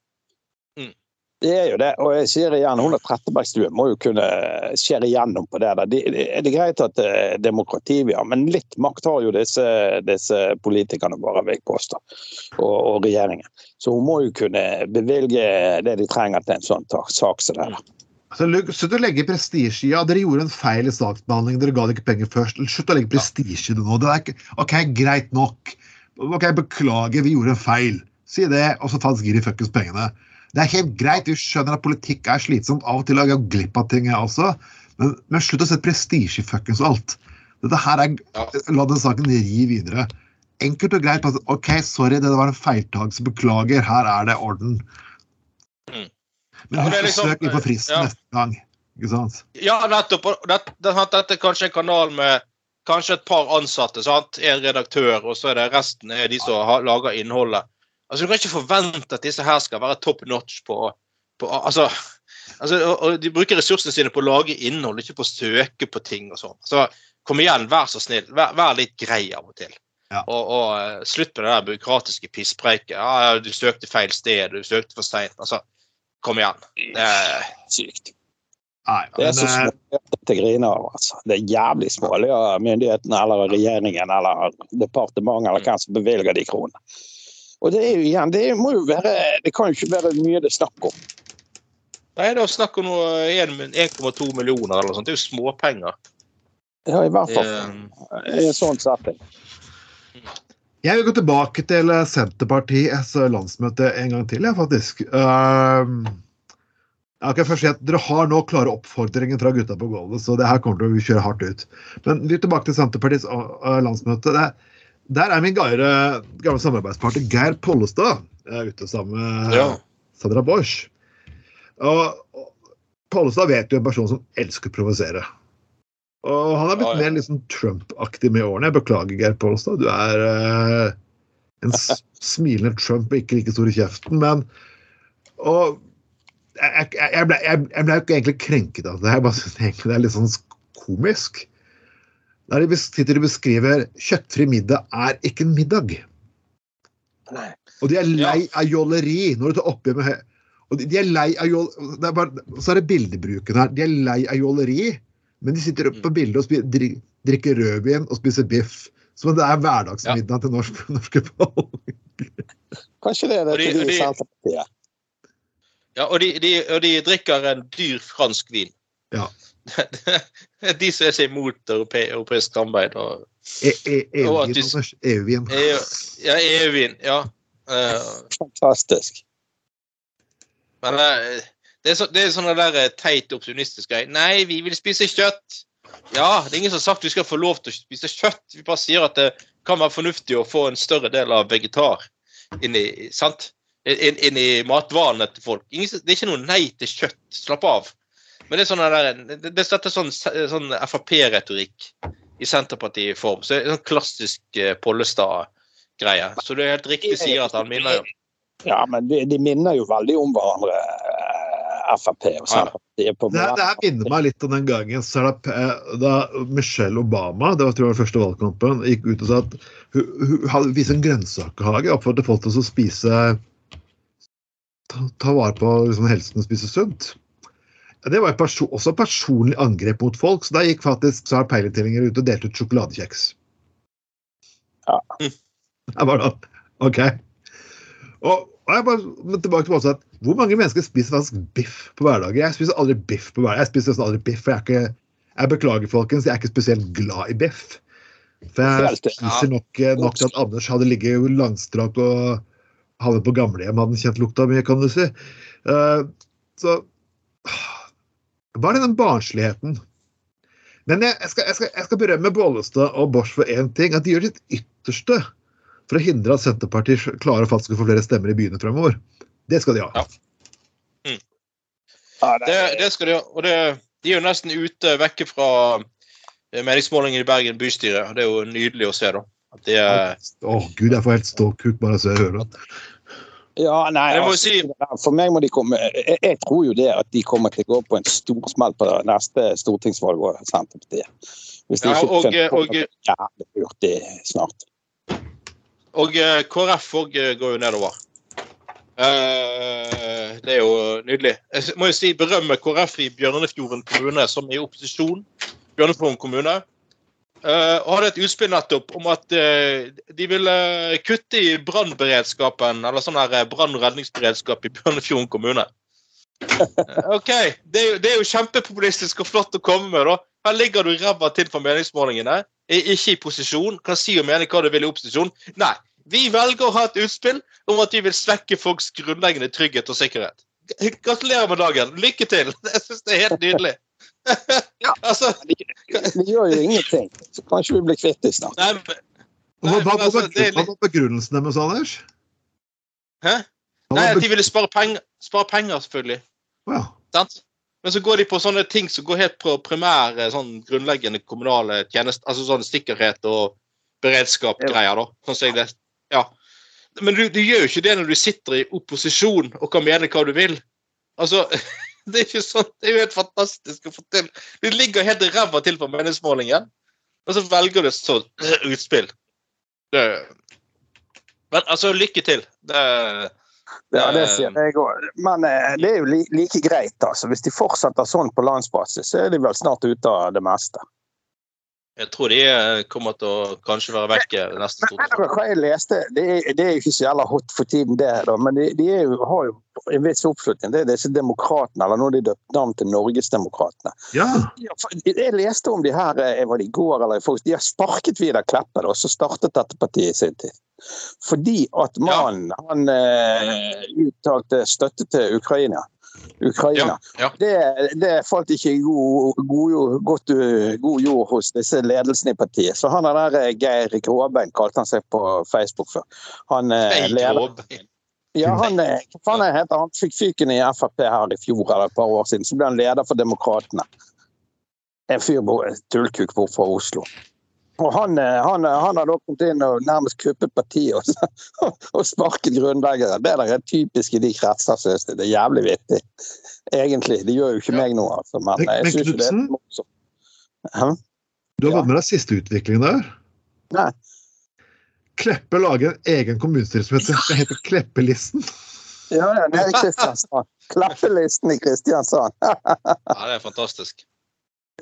Det er jo det. Og jeg sier igjen, hun Trettebergstuen må jo kunne skjære igjennom på det. der. Det, det, det er greit at det er demokrati vi har, men litt makt har jo disse, disse politikerne våre, vil jeg påstå. Og, og regjeringen. Så hun må jo kunne bevilge det de trenger til en sånn sak som det. der. Altså, Slutt å legge prestisje i ja, dere gjorde en feil i saksbehandlingen, dere ga det ikke penger først. Slutt å legge prestisje i det nå. Det er ikke, ok, greit nok. Ok, Beklager, vi gjorde en feil. Si det, og så ta et gir i fuckings pengene. Det er helt greit, vi skjønner at politikk er slitsomt. Av og til har jeg glipp av ting, jeg også. Men, men slutt å sette prestisje i fuckings alt. Dette her er. La den saken ri videre. Enkelt og greit. sånn, Ok, sorry, det var en feiltakelse. Beklager, her er det orden. Mm. Men husk å liksom- søke på fristen ja. neste gang. Ikke sant? Ja, nettopp. Dette, det- det- Dette er kanskje en kanal med kanskje et par ansatte. sant? En redaktør, og så er det resten er de som har, lager innholdet. Altså, Du kan ikke forvente at disse her skal være top notch på, på altså, altså, og, og De bruker ressursene sine på å lage innhold, ikke på å søke på ting og sånn. Så kom igjen, vær så snill. Vær, vær litt grei av og til. Ja. Og, og eh, slutt med det der byråkratiske pisspreiket. Ja, ja, du søkte feil sted, du søkte for seint. Altså, kom igjen. Det er Sykt. Nei, Det er så eh, smålig til griner av. Altså. Det er jævlig smålig av myndighetene eller regjeringen eller departementet eller hvem som bevilger de kronene. Og det er jo igjen, det må jo være Det kan jo ikke være mye det er snakk om. Nei, det er snakk om noe 1,2 millioner eller noe sånt. Det er jo småpenger. Ja, i hvert fall Eh, i en sånn setting. Jeg vil gå tilbake til eh, Senterpartiets eh, landsmøte en gang til, jeg, faktisk. Um, jeg kan først si at Dere har nå klare oppfordringer fra gutta på gulvet, så det her kommer til å kjøre hardt ut. Men vi er tilbake til Senterpartiets landsmøte. Det Der, der er min gamle, gamle samarbeidspartner Geir Pollestad ute sammen med Ja. Sandra Borch. Og, og Pollestad vet jo en person som elsker å provosere. Og han er blitt Ja, ja. mer liksom Trump-aktig med årene. Jeg beklager, Geir Pollestad. Du er eh, en smilende Trump og ikke like stor i kjeften, men Og jeg, jeg, jeg, ble, jeg, ble ikke egentlig krenket av det. Jeg bare synes egentlig det er litt sånn komisk. Der de sitter og beskriver 'kjøttfri middag er ikke en middag'. Nei. Og de er lei Ja. av jåleri når du tar oppgjør med og de, de er lei av jåleri, Det er bare, så er det bildebruken her. De er lei av jåleri, men de sitter oppe på bildet og spiser, dri- drikker rødvin og spiser biff. Som om det er hverdagsmiddag til norsk, (laughs) norske folk. Kanskje det er det Og de- til de de- Senterpartiet. Ja, og de, de, og de drikker en dyr fransk vin. Ja. (laughs) de som er seg imot europeisk samarbeid. Og, E- e- EU-vin, Anders. EU-vin. Ja, EU-vin. Ja. Eh, Fantastisk. men eh, det er, så, det er sånne der eh, teit opportunistiske greier. Nei, vi vil spise kjøtt. Ja, det er ingen som har sagt vi skal få lov til å spise kjøtt. Vi bare sier at det kan være fornuftig å få en større del av vegetar inn i, sant? Inn, inn i matvanene til folk. Ingen, det er ikke noe nei til kjøtt. Slapp av. Men det er sånn der, det, det, dette er sånn, sånn Frp-retorikk i Senterparti-form. Så det er sånn klassisk eh, Pollestad-greie. Så du er helt riktig sier at han minner jo Ja, men de, de minner jo veldig om hverandre, eh, Frp og Senterpartiet. på Det, her- det her minner meg litt om den gangen så er det, eh, da Michelle Obama det var tror jeg den første valgkampen, gikk ut og sa at hun, hun hadde vist en grønnsakehage. Oppfordret folk til å spise ta, ta vare på liksom, helsen og spise sunt. Det var perso også personlig angrep mot folk, så da gikk faktisk Sar Peiletillinger ut og delte ut sjokoladekjeks. Ja. (laughs) Jeg bare det, OK. Og, og jeg bare tilbake til at Hvor mange mennesker spiser faktisk biff på hverdagen? Jeg spiser aldri biff på hverdagen. Jeg spiser nesten aldri biff, for jeg er ikke Jeg beklager, folkens, jeg er ikke spesielt glad i biff. For jeg spiser nok, eh, nok til at Anders hadde ligget langstrakt og havnet på gamlehjem, hadde kjent lukta mi, kan du si. Uh, så Bare den barnsligheten. Men jeg, jeg, skal, jeg, skal, jeg skal berømme Bollestad og Bosch for én ting. At de gjør sitt ytterste for å hindre at Senterpartiet klarer faktisk å få flere stemmer i byene fremover. Det skal de ha. Ja. Mm. det, Det, det skal de ha. Og det, de er jo nesten ute vekke fra eh, meningsmålingen i Bergen bystyre. Det er jo nydelig å se, da. At det er Å gud, jeg får helt ståkuk bare så jeg hører det. Ja, nei, altså, For meg må de komme jeg, jeg tror jo det at de kommer til å gå på en storsmell på neste stortingsvalg og Senterpartiet. Hvis de Ja, ikke og- på og- jævlig lurt det snart. Og eh, KrF òg går jo nedover. Uh, det er jo nydelig. Jeg må jo si berømme KrF i Bjørnefjorden kommune, som er i opposisjon. Bjørnefjorden kommune. Eh, og hadde et utspill nettopp om at uh, de ville kutte i brannberedskapen, eller sånn her eh, brann- og redningsberedskap i Bjørnefjorden kommune. OK, det er, jo, det er jo kjempepopulistisk og flott å komme med, da. Her ligger du ræva til for meningsmålingene. Er ikke i posisjon. Kan si og mene hva du vil i opposisjon. Nei. Vi velger å ha et utspill om at vi vil svekke folks grunnleggende trygghet og sikkerhet. Gratulerer med dagen. Lykke til. (laughs) Jeg syns det er helt nydelig. (laughs) altså, vi, vi, gjør jo ingenting. Så kanskje vi blir kvitt dem snart. nei, men, Nei, hva altså, var begrunnelsen deres, Anders? Hæ? Nei, at de ville spare penger, spare penger selvfølgelig. Ja. Men så går de på sånne ting som går helt på primære, sånn grunnleggende kommunale tjenester. Altså sånn sikkerhet og beredskap-greier, da. Sånn som jeg leste. Ja. Men du, du gjør jo ikke det når du sitter i opposisjon og kan mene hva du vil. Altså, (laughs) (laughs) det er sånn, det er jo helt fantastisk å få til. Du ligger helt ræva til på meningsmålingen, og så velger du et sånt øh, utspill. Det, men altså, lykke til. Det, Ja, det sier jeg òg. Men eh, det er jo like greit. altså. Hvis de fortsetter sånn på landsbasis, så er de vel snart ute av det meste. Jeg tror de eh, kommer til å kanskje være vekk eh, neste stortingsperiode. hva jeg leste? Det er, det er ikke så jævla hot for tiden, det. da, Men de, de er jo, har jo en viss oppslutning. Det er disse demokratene, eller nå har de døpt navn til Norgesdemokratene. ja. Jeg leste om de her eh, var det i går eller i De har sparket Vidar Kleppe, og så startet dette partiet i sin tid. Fordi at mannen han eh, uttalte støtte til Ukraina. Ukraina. Ja, ja. Det, det falt ikke i god, god, godt, uh, god jord hos disse ledelsene i partiet. Så han er der eh, Geir Gråbein kalte han seg på Facebook før. Han, eh, leder, ja, han, eh, er heter han? fikk fyken i Frp her i fjor eller et par år siden. Så ble han leder for Demokratene. En fyr tullkuk bort fra Oslo. Og han, eh, han, eh, han har da kommet inn og nærmest kuppet partiet og, (laughs) og sparket grunnleggere. Det der er typisk i de kretser, synes jeg. Det er jævlig vittig. Egentlig. Det gjør jo ikke meg noe, altså. Men jeg synes jo det er morsomt. Hæ? Du har vært fått med deg siste utviklingen der? Nei. Kleppe lager en egen kommunestyre som heter, ja. heter Kleppelisten. Ja, ja, nede i Kristiansand. (laughs) Klappelisten i Kristiansand. (laughs) Ja, det er fantastisk.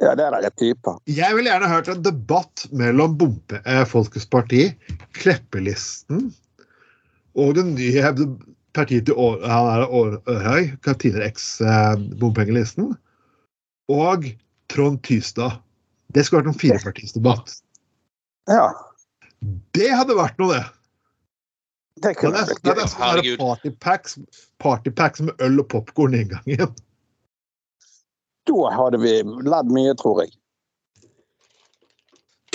Ja, det der er typer. Jeg ville gjerne hørt en debatt mellom Bompe, eh, Folkets Parti, Kleppelisten og det nye partiet til Å- han er Å- Ørhøy, tidligere eks-bompengelisten, og Trond Tystad. Det skulle vært en firepartisdebatt. Ja, Det hadde vært noe, det. det Det kunne er, blitt det gøy. er partypacks, partypacks med øl og popkorn i inngangen. Da hadde vi ledd mye, tror jeg.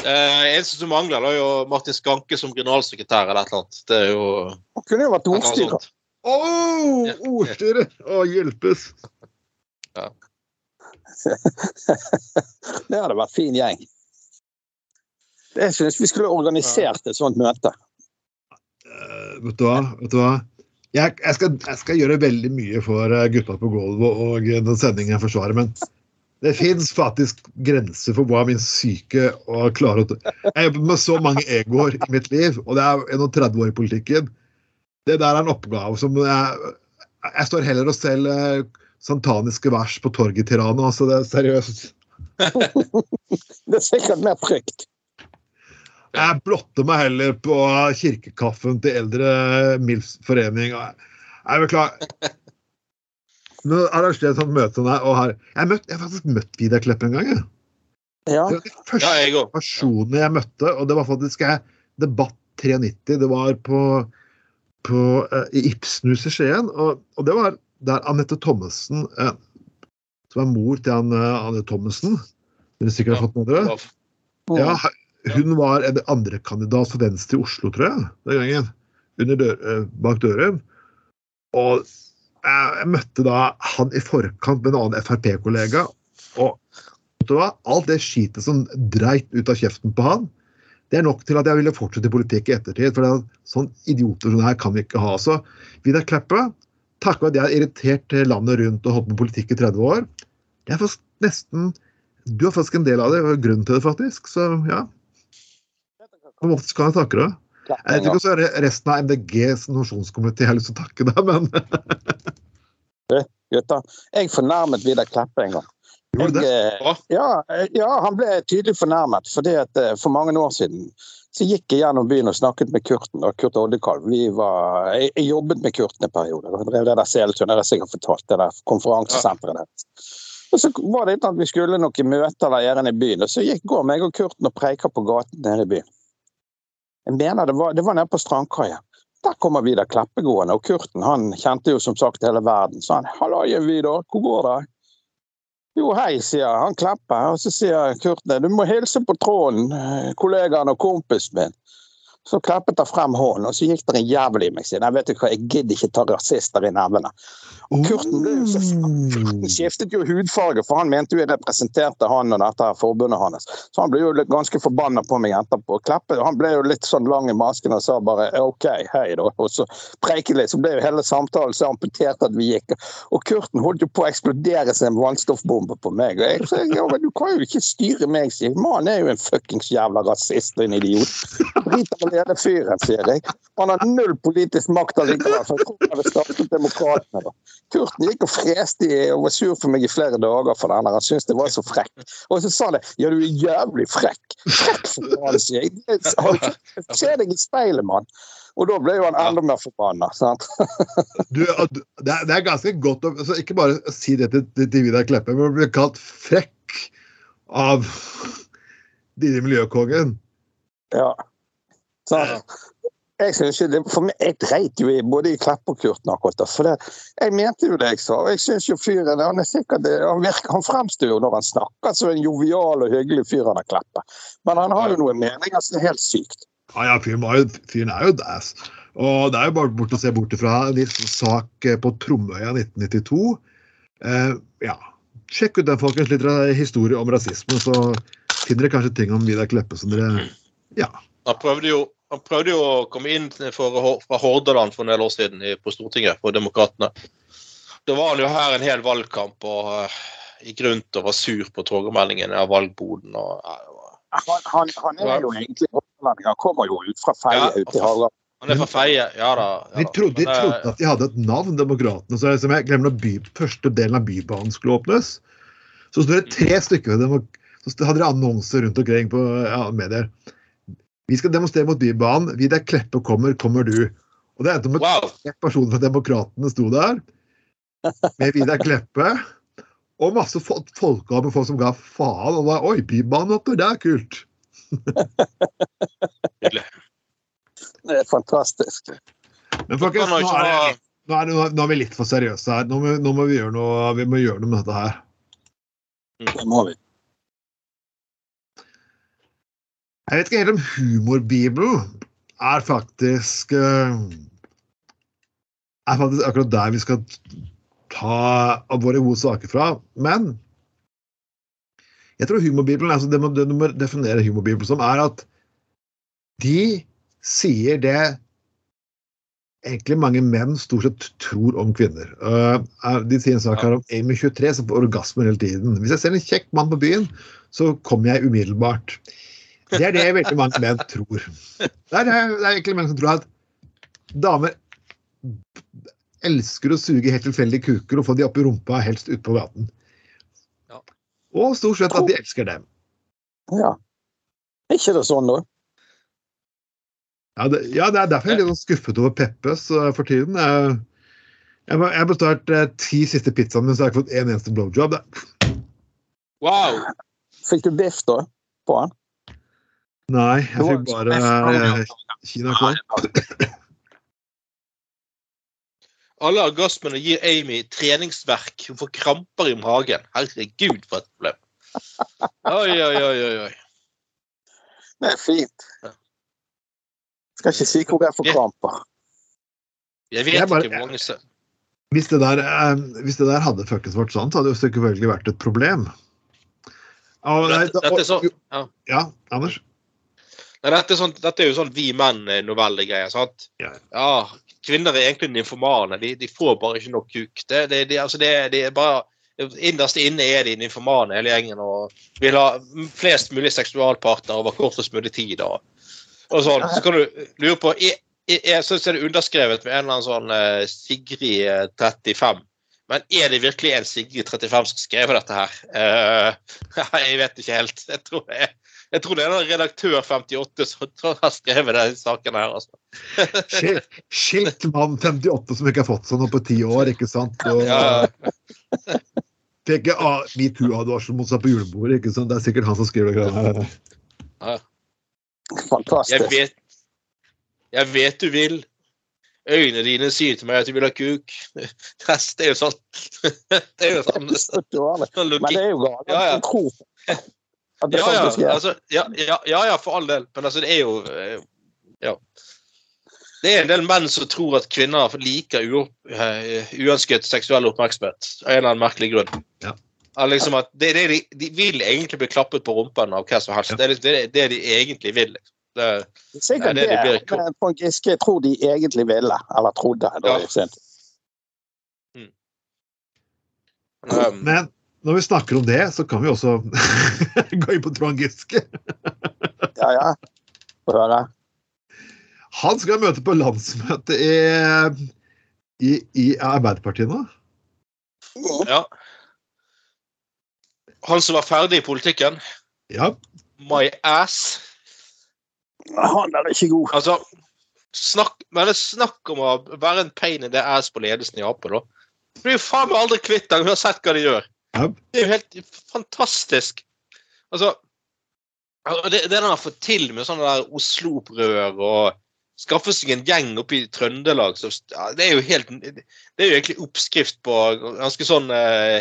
Eh, eneste som mangler, er jo Martin Skanke som generalsekretær eller et eller annet. Det er jo Han kunne jo vært ordstyrer. Å, oh, ordstyre! Å, hjelpes! (laughs) Det hadde vært fin gjeng. Jeg syns vi skulle organisert et sånt møte. Uh, vet du hva? Vet du hva? Jeg, jeg, skal, jeg skal gjøre veldig mye for eh, gutta på gulvet og eh, den sendingen jeg forsvarer, men det fins faktisk grenser for hva min syke og klare Jeg har jobbet med så mange egoer i mitt liv, og det er 31 år i politikken. Det der er en oppgave som jeg Jeg står heller og selger santaniske vers på torget i Tirana, altså det er seriøst. (laughs) Det er sikkert mer trygt. Jeg blotter meg heller på kirkekaffen til Eldre Milfs forening. Jeg beklager. (laughs) Nå arrangerer jeg et sånt møte her, og her jeg, har møtt, jeg har faktisk møtt Vidar Klepp en gang. Jeg. Ja. Det var den første Ja, jeg personen jeg møtte, og det var faktisk jeg, Debatt 93. Det var på, på eh, i Ibsenhuset Skien. Og, og det var der Anette Thommessen, eh, som er mor til han, eh, Anne Thommessen Dere sikkert har fått med dere? Ja, hun var en andrekandidat for Venstre i Oslo, tror jeg, den gangen. Under dør, eh, bak døren. Og jeg, møtte da han i forkant med en annen Frp-kollega. Og vet du hva? alt det skitet som dreit ut av kjeften på han, Det er nok til at jeg ville fortsette i politikk i ettertid. For er sånn idioter som det her kan vi ikke ha. Så Vidar Kleppe, takket være at jeg har irritert landet rundt og holdt med politikk i 30 år, det er nesten Du er faktisk en del av det, og grunnen til det, faktisk. Så ja. På ofte skal jeg takke deg. Jeg vet ikke det resten av MDGs nasjonskomité har lyst til å takke deg, men (laughs) Gutter, jeg fornærmet Vidar Kleppe en gang. Jeg, eh, ja, ja, han ble tydelig fornærmet. fordi at eh, For mange år siden så gikk jeg gjennom byen og snakket med Kurten og Kurt Oddekalv. Vi var, jeg, jeg jobbet med Kurten en periode. Jeg drev det der Seletun, det har jeg sikkert fortalt, det der konferansesenteret deres. Og så var det at vi skulle noen møter der gjerne i byen, og så gikk, går meg og Kurten og preiker på gaten nede i byen. Jeg mener det var, det var nede på Strandkaia. Der kommer Vidar Kleppe gående, og Kurten han kjente jo som sagt hele verden. Så han 'Hallaien, Vidar, hvor går det?' Jo, hei, sier han Kleppe. Og så sier Kurten 'Du må hilse på Trond, eh, kollegaen og kompisen min'. Så Kleppe tar frem hånden, og så gikk det en jævel i meg. Sier jeg vet du hva, jeg gidder ikke ta rasister i nevene. Og Kurten ble jo så (laughs) skiftet jo hudfarge, for han mente jo jeg representerte han og dette her forbundet hans. Så han ble jo ganske forbanna på meg etterpå. Kleppe han ble jo litt sånn lang i masken og sa bare OK, hei da. Og så preiket litt, så ble jo hele samtalen så amputert at vi gikk. Og Kurten holdt jo på å eksplodere som en vannstoffbombe på meg. Og jeg sa du kan jo ikke styre meg, sier jeg. Mannen er jo en fuckings jævla rasist og en idiot. Driter i hele fyren, sier jeg. Han har null politisk makt allikevel, for jeg tror han hadde startet Demokratene da. Kurten gikk og freste i- og var sur for meg i flere dager for den. der. Han syntes det var så frekk. Og så sa han ja, du er jævlig frekk. Frekk for faen, sier jeg. Se deg i speilet, mann. Og da ble jo han enda mer forbanna. sant? (laughs) Du, det, er, det ganske godt å altså, Ikke bare si det til, til, til Vidar Kleppe, men å bli kalt frekk av Didi miljøkongen. Ja. Sant? Jeg synes ikke det, for meg, jeg dreit jo i både i Klepp og Kurten akkurat da. For det, jeg mente jo det jeg sa. og Jeg synes jo fyren han er sikkert det, han, virker, han fremstår jo når han snakker som en jovial og hyggelig fyr han har Kleppe. Men han har jo noen meninger som er helt sykt. Ja, ja, fyren, var jo, fyren er jo dass. Og det er jo bare bort å se bort ifra en liten sak eh, på Tromøya 1992. Eh, ja. Sjekk ut den, folkens. Litt historie om rasisme, så finner dere kanskje ting om Vidar Kleppe som dere Ja. Han prøvde jo han prøvde jo å komme inn for, fra Hordaland for en del år siden på Stortinget, for Demokratene. Da var han jo her en hel valgkamp og uh, gikk rundt og var sur på togmeldingen av valgboden. og uh, Han, han, han er jo egentlig hordalanding. Han kommer jo ut fra Feie Ja, til i Han er fra Feie, ja da. Ja, De da. trodde, de uh, trodde at de hadde et navn, Demokratene. Så som jeg glemmer når by, første delen av Bybanen skulle åpnes, så sto det tre stykker så hadde de annonser rundt omkring på ja, medier. Vi skal demonstrere mot Bybanen. Vidar Kleppe kommer, kommer du. Og det endte med Wow! tre personer fra Demokratene sto der med Vidar Kleppe. Og masse fol- folkevalgte folk som ga faen. Og var, Oi, Bybanen oppe, det er kult. Det er fantastisk. Men folkens, nå er, det- nå, er, det- nå er vi litt for seriøse her. Nå må, nå må vi gjøre noe, vi må gjøre noe med dette her. Det må vi. Jeg vet ikke helt om humorbibelen er faktisk eh, er faktisk akkurat der vi skal ta våre gode saker fra. Men jeg tror humorbibelen, altså det, det du må definere humorbibelen som, er at de sier det egentlig mange menn stort sett tror om kvinner. Eh, de sier en sak her om Amy 23 som får orgasmer hele tiden. Hvis jeg ser en kjekk mann på byen, så kommer jeg umiddelbart. Det er det veldig mange menn tror. Det er, det er egentlig menn som tror at damer elsker å suge helt tilfeldige kuker og få de opp i rumpa, helst ute på gaten. Ja. Og stort sett at de elsker dem. Ja. Er ikke det sånn, da? Ja, det, ja, det er derfor jeg er litt sånn skuffet over Peppes eh, for tiden. Jeg, jeg, har bestått eh, ti siste pizzaene men så jeg har ikke fått en eneste blowjob. Da. wow. Fikk du biff, da? På han? Nei, jeg fikk bare kina kinakål. Alle orgasmene gir Amy treningsverk. Hun får kramper i magen. Herregud, for et problem. Oi, oi, oi, oi. oi. Det er fint. Skal ikke si hvor jeg får kramper. Jeg vet Jeg bare- ikke hvor mange som Hvis det der, eh, hvis det der hadde fuckings vært sant, så hadde det jo selvfølgelig vært et problem. Og, nei, Dette, og, er så, ja. Ja, Anders? Nei, dette, er sånn, dette er jo sånn vi menn-novellegreier. sant? Ja. ja, kvinner er egentlig nymfomane. De, de får bare ikke nok kuk. Det, det, de, altså det, de er bare Innerst inne er de nymfomane hele gjengen og vil ha flest mulig seksualpartnere over kortest mulig tid. Og, og sånn. Så kan du lure på Jeg, jeg, jeg er det underskrevet med en eller annen sånn eh, Sigrid eh, 35. Men er det virkelig en Sigrid 35 som skrev dette her? (laughs) Uh, jeg vet ikke helt. Jeg tror, jeg, jeg tror det er redaktør 58 som har skrevet den saken her. altså. (laughs) Skil- Skilt mann 58 som ikke har fått seg noe på ti år, ikke sant? Og Ja. Tenker ah, metoo-advarsel mot seg på julebordet, ikke sant? Det er sikkert han som skriver det. greiene Fantastisk. Jeg vet, jeg vet du vil. Øynene dine sier til meg at du vil ha kuk. (laughs) (laughs) Det er jo sånn Det er jo sånn, sånn Men det er jo galt. Ja, ja. Ja ja, altså, ja, ja, ja, ja, for all del. Men altså, det er jo eh, Ja. Det er en del menn som tror at kvinner liker u, eh, uønsket seksuell oppmerksomhet av en eller annen merkelig grunn. Ja. Liksom at det, det, de, de vil egentlig bli klappet på rumpen av hva som helst. Ja. Det er det, det de egentlig vil. liksom. Det, Det er Sikkert det det, de blir- men Trond Giske tror de egentlig ville, eller trodde. Da, Ja. i sin tid. um, Men når vi snakker om det, så kan vi også (laughs) gå inn på Trond Giske. Ja, ja. Få høre. Han skal møte på landsmøte i, i, i Arbeiderpartiet nå. ja. Han som var ferdig i politikken. Ja, My ass. Han er ikke god. Altså, snakk, men det er snakk om å være en pain in the ass på ledelsen i Ap. da. Du blir jo faen meg aldri kvitt den, uansett hva de gjør. Ja. Det er jo helt fantastisk. Altså, altså, det, det han har fått til med sånne der Oslo-opprør og skaffe seg en gjeng oppe i Trøndelag så, ja, Det er jo helt Det er jo egentlig oppskrift på ganske sånn eh,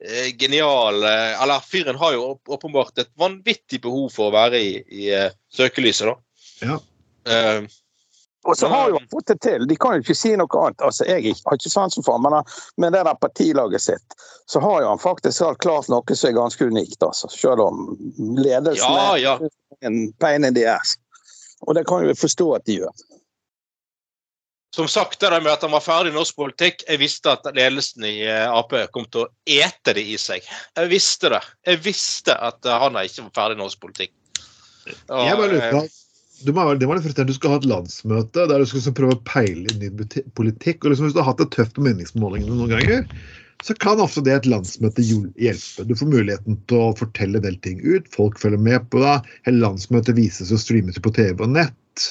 eh, genial eh, Eller fyren har jo åpenbart et vanvittig behov for å være i, i eh, søkelyset, da. Ja. Eh, Og så har jo han fått det til. De kan jo ikke si noe annet. Altså, Jeg har ikke sansen for ham, men han- med det der partilaget sitt, så har jo han faktisk alt klart noe som er ganske unikt. Altså. Selv om ledelsen Ja, ja. er en pain in the ass. Og det kan vi forstå at de gjør. Som sagt, det med at han var ferdig i norsk politikk Jeg visste at ledelsen i eh, Ap kom til å ete det i seg. Jeg visste det. Jeg visste at eh, han er ikke var ferdig i norsk politikk. Og, jeg bare lurer på eh, må, det var være frustrerende. Du skulle ha et landsmøte der du skulle liksom prøve å peile inn ny politikk. og liksom Hvis du har hatt det tøft på meningsmålingene noen ganger, så kan ofte det et landsmøte hjelpe. Du får muligheten til å fortelle en del ting ut. Folk følger med på deg. Hele landsmøtet vises og streames på TV og nett.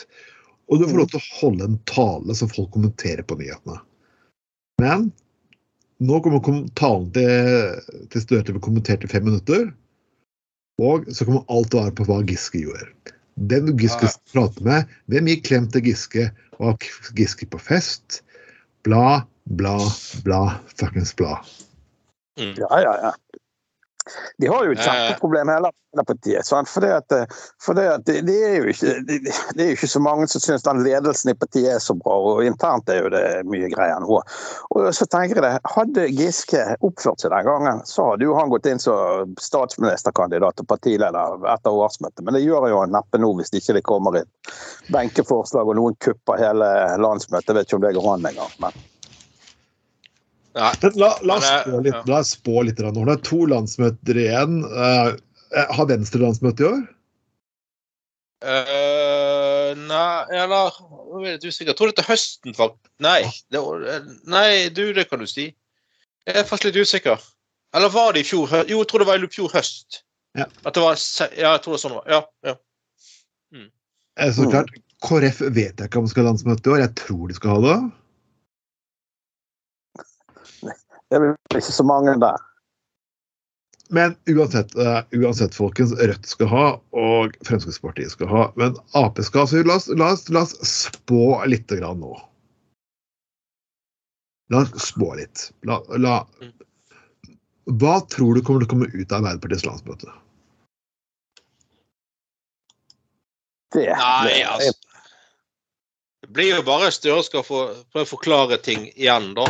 Og du får lov til å holde en tale som folk kommenterer på nyhetene. Men nå kommer talen til, til Støre til å bli kommentert i fem minutter. Og så kommer alt å være på hva Giske gjør. Den Giske Ja. prater med, hvem gir klem til Giske? Var Giske på fest? Bla, bla, bla, fuckings bla. mm. Ja, ja, ja. De har jo et kjempeproblem hele partiet. For, det at, eh, for det, at det, er jo ikke, det, er jo ikke så mange som syns den ledelsen i partiet er så bra, og internt er jo det mye greier nå. Og så tenker jeg det, Hadde Giske oppført seg den gangen, så hadde jo han gått inn som statsministerkandidat og partileder etter årsmøtet. Men det gjør jo han neppe nå, hvis ikke det kommer et benkeforslag og noen kupper hele landsmøtet. Jeg vet ikke om det går an engang. Men la, la, oss spå litt, la oss spå litt. Nå er det to landsmøter igjen. Eh, eh, har Venstre landsmøte i år? Uh, nei, eller Nå er jeg litt usikker. Jeg tror det er til høsten, faktisk. Nei, det, nei, du, det kan du si. Jeg er faktisk litt usikker. Eller var det i fjor høst? Jo, jeg tror det var i fjor høst. Ja. At det var Ja, jeg tror det er sånn det var. Ja, ja. Mm. Så klart, KrF vet jeg ikke om skal ha landsmøte i år. Jeg tror de skal ha det. Det vel ikke så mange der. Men uansett, uh, uansett, folkens, Rødt skal ha, og Fremskrittspartiet skal ha. Men Ap skal ha. Så la oss, la oss, la oss spå litt grann nå. La oss spå litt. La, la, hva tror du kommer til å komme ut av Arbeiderpartiets landsmøte? Det, Nei, altså. Det blir jo bare Støre skal få prøve å forklare ting igjen, da.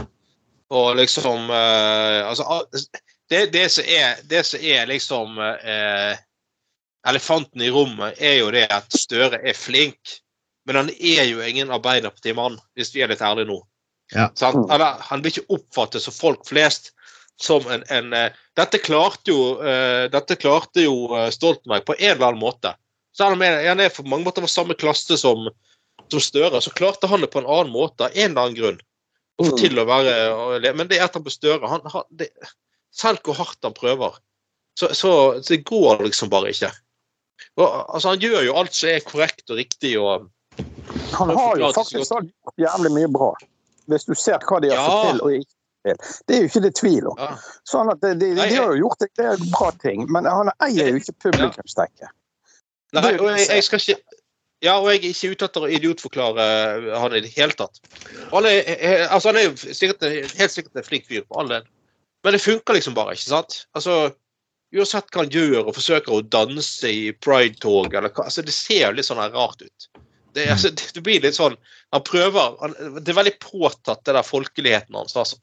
Og liksom eh, Altså, det, det, som er, det som er liksom eh, elefanten i rommet er jo det at Støre er flink, men han er jo ingen Arbeiderpartimann, hvis vi er litt ærlige nå. Ja. Sant? han, han blir ikke oppfattet som folk flest som en, en uh, dette, klarte jo, uh, dette klarte jo uh, Stoltenberg på en eller annen måte. Så han er, han er på mange måter av samme klasse som, som Støre, så klarte han det på en annen måte, av en eller annen grunn. Å Mm. til å være Men det er han på Støre han, han, det, Selv hvor hardt han prøver, så, så, så det går liksom bare ikke. Og, altså, han gjør jo alt som er korrekt og riktig og Han har jo faktisk gjort jævlig mye bra. Hvis du ser hva de har Ja. fått til og ikke til. Det er jo ikke det tvil om. ja. Sånn at de, de, de, har jo gjort det, det er bra ting, men han eier jo ikke publikumsdekke. Nei, og jeg, jeg skal ikke ja, og jeg er ikke ute etter å idiotforklare han i det hele tatt. Alle, eh, altså, han er jo sikkert, helt sikkert en flink fyr, på all del. Men det funker liksom bare, ikke sant? Altså, Uansett hva han gjør og forsøker å danse i pride-tog, altså, Det ser jo litt sånn rart ut. Det, altså, det, blir litt sånn Han prøver han, Det er veldig påtatt, det der folkeligheten hans, altså.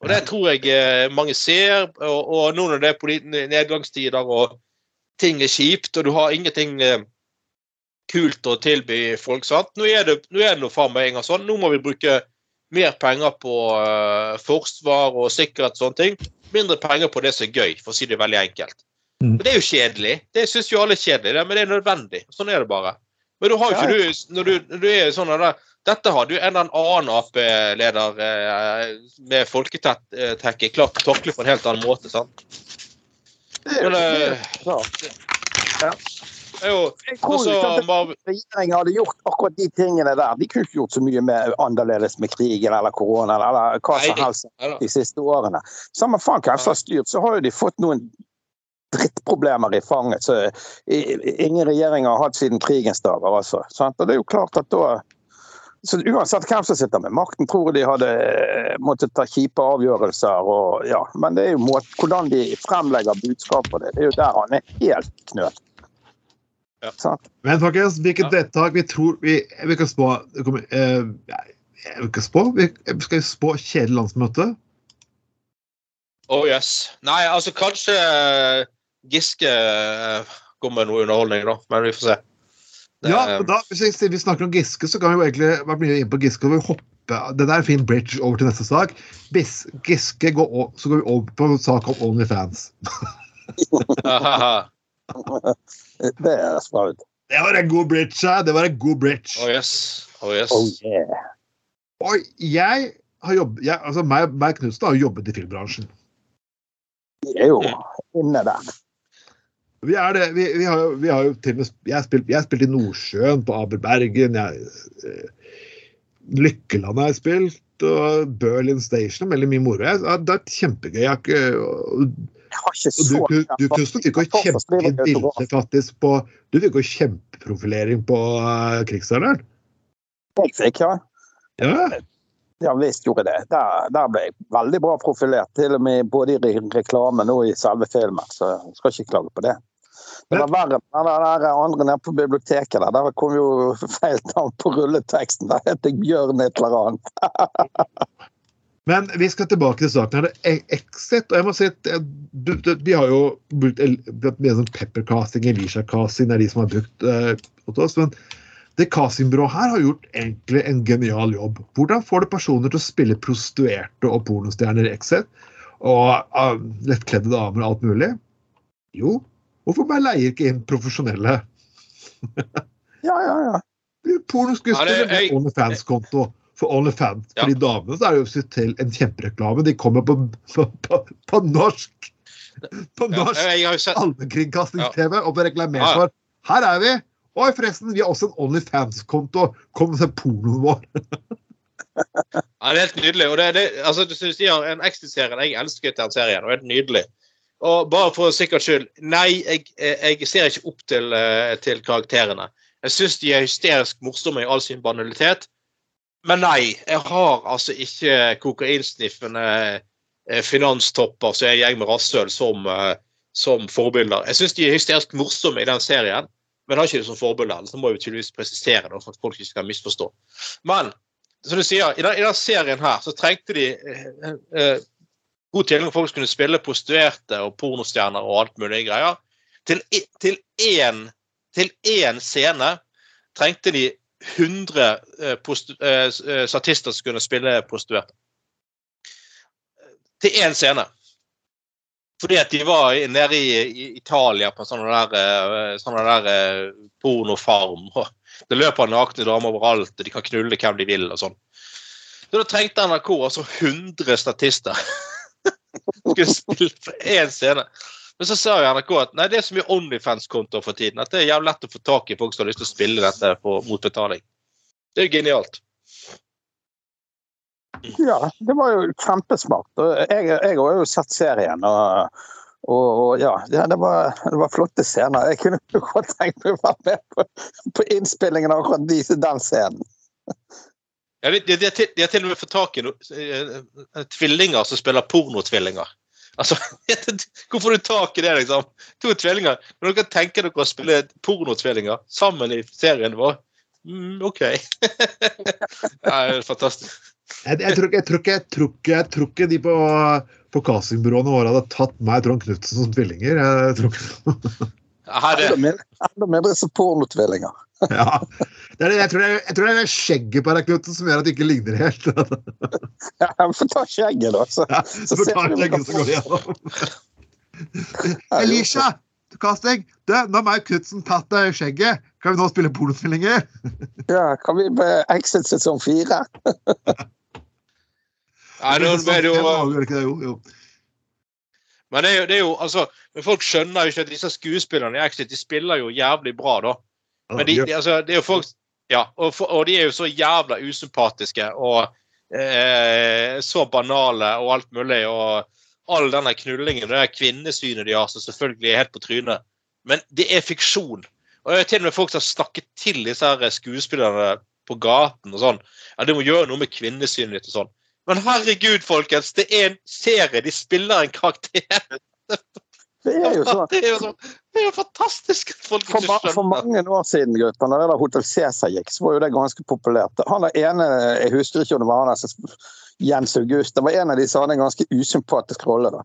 Og det tror jeg eh, mange ser. Og, og nå når det er nedgangstider og ting er kjipt, og du har ingenting eh, kult å tilby folk. sant? Nå er det, nå er det faen meg en gang sånn. Nå må vi bruke mer penger på uh, forsvar og sikkerhet og sånne ting. Mindre penger på det som er gøy, for å si det veldig enkelt. Mm. Men Det er jo kjedelig. Det syns jo alle er kjedelig, det, men det er nødvendig. Sånn er det bare. Men du har jo ikke du, når du, når du er sånn der, Dette hadde jo en eller annen Ap-leder eh, med folketekke klart å takle på en helt annen måte. sant? Det er jo eh, klart. Er jo Jeg tror også ikke at regjeringen hadde gjort akkurat de tingene der. De kunne ikke gjort så mye med annerledes med krigen eller korona eller hva som helst de siste årene. Samme faen hvem som har styrt, så har jo de fått noen drittproblemer i fanget så ingen regjering har hatt siden krigens dager. Altså, sant? Og det er jo klart at da så Uansett hvem som sitter med makten, tror jeg de hadde eh, måttet ta kjipe avgjørelser. Og, ja. Men det er jo måten, hvordan de fremlegger budskapet. Det, det er jo der han er helt knøt. Ja. Sant? Men folkens, hvilket Ja. vedtak vi tror vi, vi kan spå kommer, eh, vil ikke spå. Vi skal spå kjedelig landsmøte. Oh yes. Nei, altså kanskje eh, Giske kommer går med noe underholdning, da. Men vi får se. Det- Ja, men da, hvis vi, vi snakker om Giske, så kan vi jo egentlig være mye inn på Giske. og vi hoppe, Det der er en fin bridge over til neste sak. Hvis Giske går, over, så går vi over på en sak om Onlyfans. (laughs) (laughs) (laughs) Det er spraut. Det var en god bridge! ja. Det var en god bridge. oh yes. Oh yes. Oh yeah. Og jeg har jobbet, jeg, altså meg, meg Knutsen har jo jobbet i filmbransjen. Vi er jo inne der. Vi er det, vi, vi, har, vi har jo til og med Jeg har spilt, jeg har spilt i Nordsjøen, på Aber Bergen. Jeg, eh, Lykkeland har jeg spilt, og Berlin Station. Veldig mye moro. Det er kjempegøy. Jeg har ikke, Jeg har ikke så du, du, du fikk jo kjempefint faktisk på Du fikk jo kjempeprofilering på uh, krigsseileren. Jeg fikk, ja. Ja. Ja visst gjorde det. Der, der ble jeg veldig bra profilert. Til og med både i re- reklamen og i selve filmen. Så jeg skal ikke klage på det. Det var verre med den andre nede på biblioteket. Der Der kom jo (laughs) feil navn på rulleteksten. Der het jeg Bjørn et eller annet. (laughs) Men vi skal tilbake til saken. her. Det er Exit, og jeg må si at eh, Vi har jo brukt mye sånn peppercasting, Elisha-casting, det er de som har brukt åt oss. Men det castingbyrået her har gjort egentlig en genial jobb. Hvordan får du personer til å spille prostituerte og pornostjerner i Exit? Og uh, lettkledde damer og alt mulig? Jo, hvorfor bare leier ikke inn profesjonelle (laughs) Ja, ja, ja. pornoskuespillere med OnlyFans-konto? For OnlyFans, Ja. for de damene så er det jo til en kjempereklame. De kommer på, på, på, på norsk på norsk ja, sett allmennkringkastings-TV og blir reklamert Ja, ja. for. Her er vi! Og forresten, vi har også en OnlyFans-konto. Kom og se pornoen vår. Ja, det er helt nydelig. Og det, det, altså, du sier en Exit-serie. Jeg elsket den serien. og det er helt nydelig. Og bare for sikkerhets skyld Nei, jeg, jeg ser ikke opp til, eh, til karakterene. Jeg syns de er hysterisk morsomme i all sin banalitet. Men nei, jeg har altså ikke kokainsniffende eh, finanstopper som er en gjeng med rasshøl som, eh, som forbilder. Jeg syns de er hysterisk morsomme i den serien, men har ikke det som forbilde. Så må vi tydeligvis presisere det for at folk ikke skal misforstå. Men som du sier, i den, i den serien her så trengte de eh, eh, god tilgang for folk som kunne spille prostituerte og pornostjerner og alt mulig greier. Til, til, til én scene trengte de 100 eh, eh, eh, statister som kunne spille prostituerte. Til én scene. Fordi at de var nede i, Italia på en sånn der, sånn der pornofarm. Det løper nakne damer overalt, og de kan knulle hvem de vil og sånn. Så da trengte NRK altså 100 statister. (laughs) Skulle spille på én scene. Men så ser jo NRK at nei, det er så mye Onlyfans-kontoer for tiden at det er jævlig lett å få tak i folk som har lyst til å spille dette på, mot betaling. Det er jo genialt. Ja, det var jo kjempesmart. Jeg, jeg har jo sett serien, og, og, og ja, det, var, det var flotte scener. Jeg kunne godt tenkt meg å være med på, på innspillingen av akkurat de- den scenen. Ja, de, de, de, har til, de har til og med fått tak i no, eh, eh, tvillinger som spiller pornotvillinger. Altså, (laughs) Hvor får du tak i det, liksom? To tvillinger. Når dere tenker dere å spille pornotvillinger sammen i serien vår mm, OK. (laughs) det er fantastisk. Jeg, tror, ikke- jeg, tror, ikke- jeg, tror, ikke- jeg de på, på castingbyråene våre hadde tatt meg Trond Knutsen som tvillinger. Jeg tror ikke (laughs) Enda mindre, som pornotvillinger. ja. det (laughs) det- jeg, tror det er, jeg tror det er skjegget på deg, Knutsen, som gjør at det ikke ligner helt. Ja, Få ta skjegget, da. Så, Ja, så så får ser ta vi hva skjegget, så går det gjennom. (laughs) Elisha! Casting! Du, nå har og Knutsen tatt deg i skjegget. Kan vi nå spille pornotvillinger? (laughs) Ja, kan vi be Exit sesong fire? Nei, nå er det jo Gjør ikke det, jo, jo. Men det er jo, det er jo altså, folk skjønner jo ikke at disse skuespillerne i Exit de spiller jo jævlig bra, da. Men de, de, altså, det er jo folk Ja, og, for, og de er jo så jævla usympatiske og eh, så banale og alt mulig. Og all denne knullingen og det der kvinnesynet de har, som selvfølgelig er helt på trynet. Men det er fiksjon. Og det er til og med folk som har snakket til disse her skuespillerne på gaten og sånn. Ja, du må gjøre noe med kvinnesynet ditt og sånn. Men herregud, folkens, det er en serie. De spiller en karakter. Det er jo sånn. Det er jo, så, det er jo fantastisk at folk For, ikke skjønner for mange år siden, gutter, når det der Hotel Cæsar gikk, så var jo det ganske populært. Han er ene, Jeg husker ikke om det var han altså, Jens August. Det var en av de som hadde en ganske usympatisk rolle. da.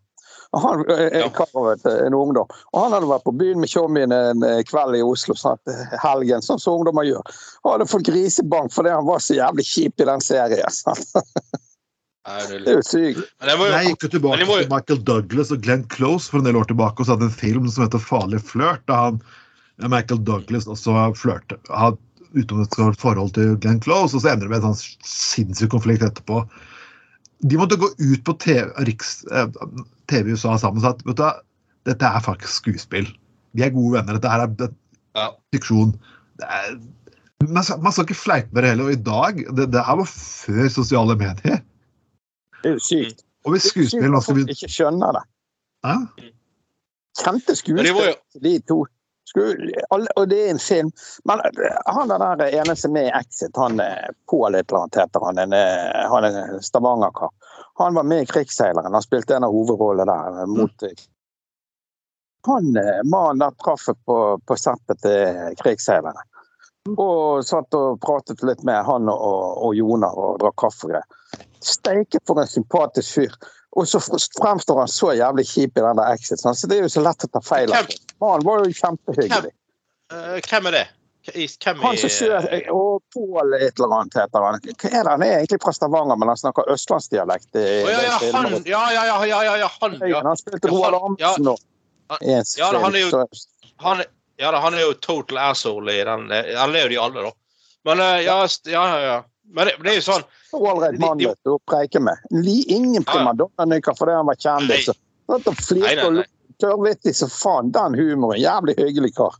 Og Han, eh, Ja. en, kar, vet en ungdom. Og han hadde vært på byen med tjommien en eh, kveld i Oslo, sånn at eh, helgen, sånn som ungdommer gjør. Og hadde fått grisebank fordi han var så jævlig kjip i den serien. sant? (laughs) Det er jo sykt. Jeg må Jeg gikk jo tilbake må til Michael Douglas og Glenn Close for en del år tilbake og så hadde en film som heter Farlig flørt. Da han, Michael Douglas også flørte. Hadde et forhold til Glenn Close, og så ender det med en sånn sinnssyk konflikt etterpå. De måtte gå ut på TV, Riks, eh, TV USA sammen og sa at vet du, dette er faktisk skuespill. De er gode venner. Dette her er det- ja. fiksjon. Det er, man, skal, man skal ikke fleipe med det heller. Og i dag det, det her var før sosiale medier. Det er jo sykt. Og hvis skuespillerne skal begynne ikke skjønner det. Hæ? Kjente skuespillere, de to. Skulle, alle, og det er en film. Men eh, han er der ene som er i Exit, han er Pål et eller annet heter han, en, eh, han er en Stavanger-kar. Han var med i 'Krigsseileren'. Han spilte en av hovedrollene der. eh, mot eh, Han eh, mannen der traff på, på settet til 'Krigsseilerne'. Og satt og pratet litt med han og, og Jonar og drakk kaffe og greier. Steike for en sympatisk fyr. Og så fremstår han så jævlig kjip i den der Exit. sånn, Så det er jo så lett å ta feil av. Han var jo kjempehyggelig. Eh, hvem er det? Hvem er... Han som kjører Og Pål et eller annet heter han. Hva er det? Han er egentlig fra Stavanger, men han snakker østlandsdialekt. i- Å, ja, ja, han, ja, ja, ja, ja, ja, ja, han, ja. Han spilte Ja, Roald ja. Amundsen nå. Han- i ja, han er jo- Han, ja han er jo total asshole i den. eh, Han er jo de alle, da. Men eh, ja, ja, ja. Men det, det er jo sånn Ålreit mann vet å preike med. Ingen primadonna-nykker fordi han var kjendis. Flirte og tørrvittig som faen. Den humoren. Jævlig hyggelig kar.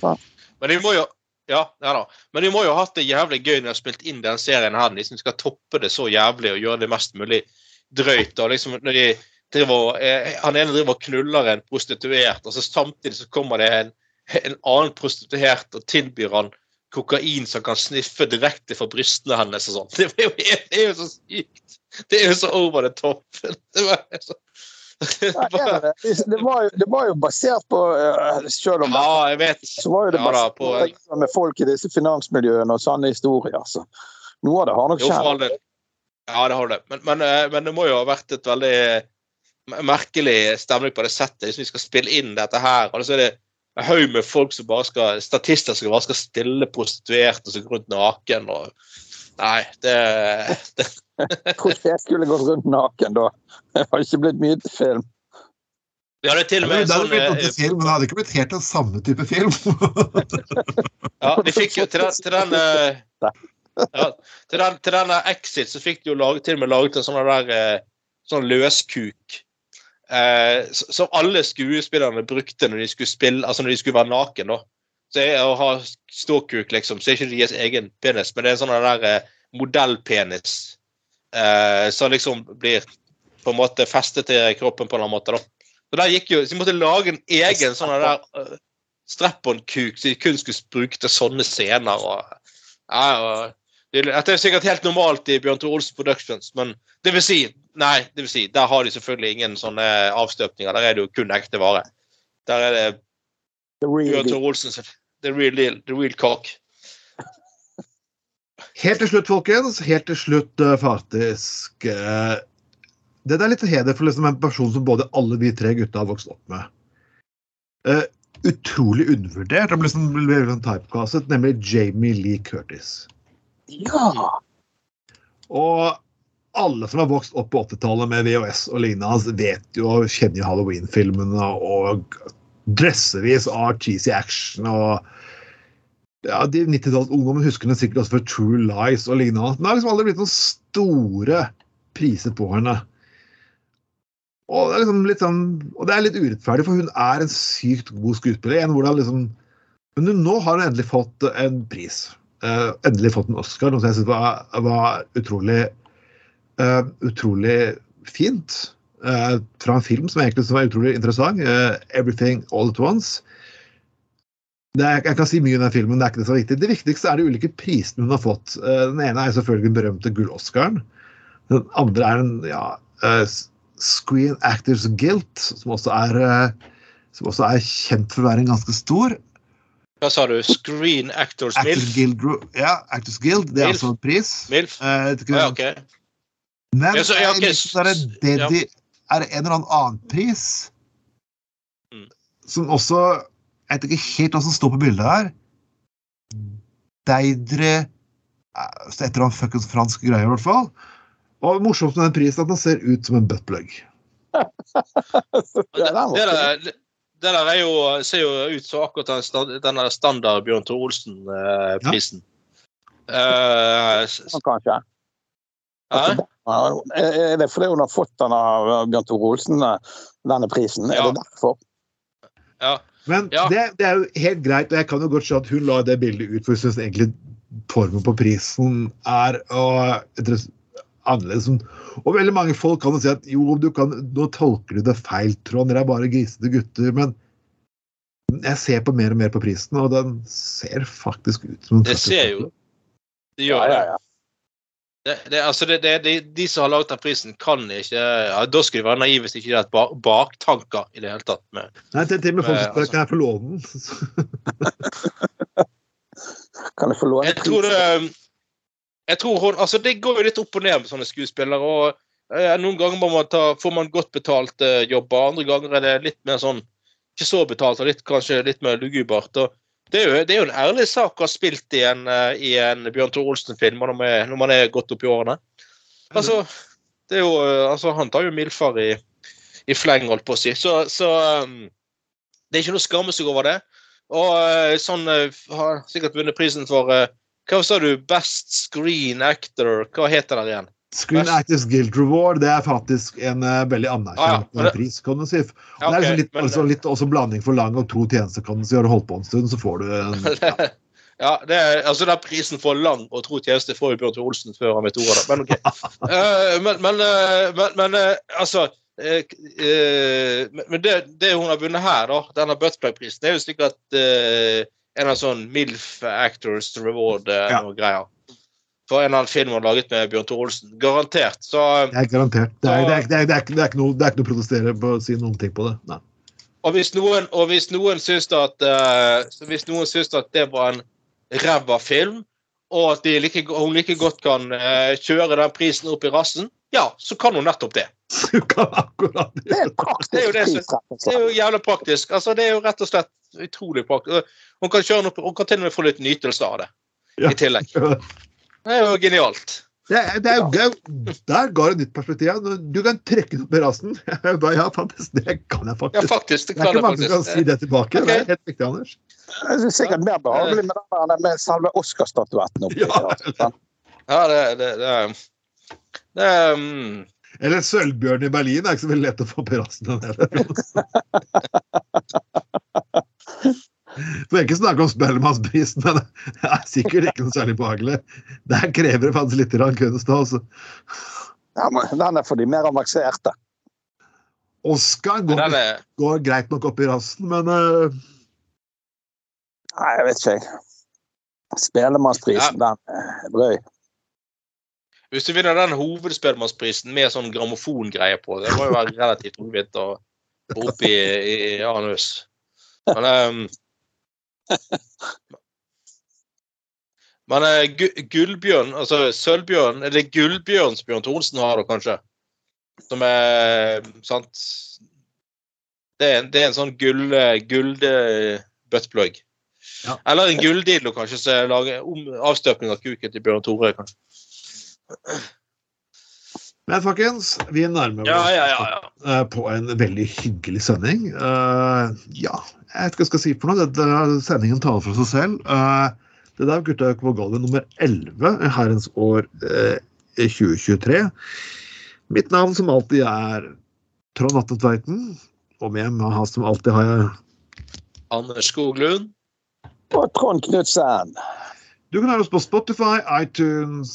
Men de må jo ja, ja da. Men de må jo ha hatt det jævlig gøy når de har spilt inn den serien her. De som skal toppe det så jævlig og gjøre det mest mulig drøyt. og liksom når de driver, eh, Han ene driver og knuller en prostituert, og så samtidig så kommer det en, en annen prostituert og tilbyr han kokain som kan sniffe direkte fra brystene hennes og sånn. (laughs) Det er jo, så sykt. Det er jo så over the top. (laughs) Det var så, (laughs) det, var, Det, var jo, det var jo basert på eh, Selv om ja, jeg vet. så var jo det basert på- med folk i disse finansmiljøene og sanne historier. Så. Noe av det har nok skjedd. Ja, det har det. Men, men, eh, men det må jo ha vært et veldig merkelig stemning på det settet hvis vi skal spille inn dette her. Og så er det en haug med folk som bare skal statister som bare skal stille prostituerte som går rundt naken. og Nei, det, det Hvordan jeg skulle gått rundt naken da? Det har ikke blitt mye til film. Vi hadde til og Det med hadde sånn eh, til film, men det hadde ikke blitt helt den samme type film. (laughs) Ja, de fikk jo til den, til den eh, ja, til den, til denne Exit så fikk de jo laget, til og med laget en sånn der eh, sånn løskuk. Eh, som alle skuespillerne brukte når de skulle spille, altså når de skulle være naken. da. Så jeg, Å ha ståkuk, liksom, så er ikke deres egen penis, men det er en sånn der eh, modellpenis eh, som liksom blir på en måte festet til kroppen på en eller annen måte. da. Så der gikk jo, så De måtte lage en egen sånn der eh, strap-on-kuk så de kun skulle bruke til sånne scener. og ja, og det, Dette er sikkert helt normalt i Bjørn Tore Olsen Productions, men det vil si Nei, det vil si, der har de selvfølgelig ingen sånne avstøpninger. Der er det jo kun ekte vare. Der er det The real deal. Olsen the real deal, the real cock. Helt til slutt, folkens. Helt til slutt, eh, faktisk eh, Det er litt heder for liksom en person som både alle vi tre gutta har vokst opp med. Eh, utrolig undervurdert. Han ble liksom ble liksom typecastet, nemlig Jamie Lee Curtis. Ja! Og alle som har vokst opp på 80-tallet med VHS og lignende, vet jo og kjenner jo Halloween-filmene og dressevis av cheesy action og ja, de 90-tallsungdommene husker henne sikkert også for True Lies og lignende. Den har liksom aldri blitt noen store priser på henne. Og det er liksom litt sånn, og det er litt urettferdig, for hun er en sykt god skuespiller. En hvor det er liksom, men nå har hun endelig fått en pris. Uh, endelig fått en Oscar, noe som jeg synes var, var utrolig eh, utrolig fint. Uh, fra en film som egentlig var utrolig interessant. Uh, 'Everything All At Once'. Det er, jeg kan si mye om den filmen, det er ikke det så viktig. Det viktigste er de ulike prisene hun har fått. Den ene er selvfølgelig den berømte Gull-Oscaren. Den andre er en ja, Screen Actors Guild, som også, er, som også er kjent for å være en ganske stor. Hva sa du? Screen Actors Actors? Guild, ja, Actors Guild, det er Milf. altså en pris. MILF? Eh. Men Ja, så- ja, okay. det er, det ja. er det en eller annen annen pris Mm. som også Jeg vet ikke helt hva som står på bildet her. Deidre eh, Et eller annet fuckings fransk greie, i hvert fall. Og morsomt med den prisen at den ser ut som en buttplug. Det, det, der, det det der er jo, ser jo ut som akkurat den, den der standard Bjørn Thor Olsen-prisen. Eh, ja. eh, Kanskje. Hæ? Ja, Er det fordi hun har fått den av Bjørn Tore Olsen, denne prisen? Er det derfor? ja. Men Ja. det, det er jo helt greit, og jeg kan jo godt se at hun la det bildet ut, for hun syns egentlig formen på prisen er og, annerledes. Og veldig mange folk kan jo si at jo, du kan, nå tolker du det feil, Trond, dere er bare grisete gutter. Men jeg ser på mer og mer på prisen, og den ser faktisk ut som en Det ser jo Det gjør Ja, det. ja, ja. Det, det altså det, det, de, de som har laget den prisen, kan ikke ja, Da skulle de være naive hvis ikke det er et bak, baktanker i det hele tatt. Med, Nei, til, til og med folk som spør altså- kan jeg få låne den. (laughs) Kan jeg få låne jeg tror det jeg tror hun, altså Det går jo litt opp og ned med sånne skuespillere. og eh, Noen ganger må man ta, får man godt betalt eh, jobber, andre ganger er det litt mer sånn ikke så betalt, og litt, kanskje litt mer lugubert. og det er, jo, det er jo en ærlig sak å ha spilt i en, eh, i en Bjørn Tore Olsen-film når, når man er godt opp i årene. Altså, det er jo, eh, altså Han tar jo mildfar i, i fleng, holdt på å si. Så, så um, det er ikke noe å skamme seg over det. Og eh, sånn har sikkert vunnet prisen for Hva sa du? Best Screen Actor? Hva heter den igjen? Screen Actors Guild Reward det er faktisk en uh, veldig anerkjent Ah, ja. eh, pris, kan du si. Ja, det er liksom litt, men- altså, litt også blanding for lang og to tjenester. kan du si. Har du holdt på en stund, så får du en (laughs) ja. Ja, det er, altså den prisen for lang og tro tjeneste får jo Bjørn Tore Olsen før han vet ordet. Men OK. uh, (laughs) men, men, uh, men, men altså men- det, det hun har vunnet her, da, denne Buttplug-prisen, det er jo slik uh, en av sånn MILF Actors Reward uh, Ja. noe greier. For en eller annen film hun laget med Bjørn Tore Olsen. Garantert. Så Det er garantert. Det er, det er, det er, det er, ikke- det er, noe, det er ikke noe å protestere på å si noen ting på det. Nei. Og hvis noen, og hvis noen syns at uh, hvis noen syns at det var en ræva film, og at de like, hun like godt kan uh, kjøre den prisen opp i rassen, ja, så kan hun nettopp det. (laughs) Du kan akkurat Det er en Det er jo det som- Det er jo jævlig praktisk. Altså, det er jo rett og slett utrolig praktisk. Hun kan, kjøre noe, hun kan til og med få litt nytelse av det Ja. i tillegg. (laughs) Det er jo genialt. Det, er- det, er, det er, der ga det nytt perspektiv. Du kan trekke den opp i rassen. (laughs) Ja, faktisk, det kan jeg Ja, faktisk. faktisk. Det Det er ikke mange som kan si det tilbake. Det er helt riktig, Anders. Det er sikkert mer behagelig med, den med selve Oscar-statuetten oppi. Ja. Ja, det, det, det, det mm, Eller Sølvbjørn i Berlin er ikke så veldig lett å få på rassen. (laughs) For ikke snakke om Spellemannsprisen, men det er sikkert ikke noe særlig behagelig. Der krever det faktisk litt kunst kunst. Altså. Ja, men den er for de mer avanserte. Oscar går, er, går greit nok opp i rassen, men uh... Nei, jeg vet ikke, jeg. Spelemannsprisen, den er drøy. Hvis du vinner den hovedspellemannsprisen med sånn grammofongreie på, det må jo være relativt tungvint å få opp i, i, i anus. Men um, Men uh, gu- gullbjørn, altså sølvbjørn eller gullbjørnsbjørn Thorsen har, du kanskje? Som er Sant? Det er, det er en sånn gull, gull buttplug. Ja. Eller en gulldildo, kanskje, som lager om, avstøpning av kuken til Bjørn Tore. kanskje. Men folkens, vi nærmer oss Ja, ja, ja. ja. eh, på en veldig hyggelig sending. Uh, ja, jeg vet ikke hva jeg skal si for noe. Det, Dette, sendingen taler for seg selv. Uh, det der er Gutta på gulvet nummer 11 i herrens år uh, 2023. Mitt navn som alltid er Trond Atte Tveiten. Og med meg har som alltid har jeg Anders Skoglund. Og Trond Knutsen. Du kan høre oss på Spotify, iTunes,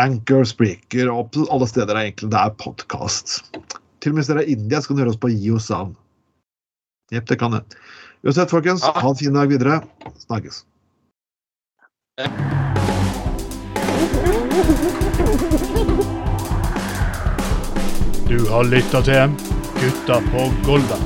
Anchor, Spreaker og alle steder egentlig det er podkast. Til og med hvis dere er i India, så kan du høre oss på Yosan. Jepp, det kan det. Uansett, folkens, Ja. ha en fin dag videre. Snakkes. Du har lytta til Gutta på Golda.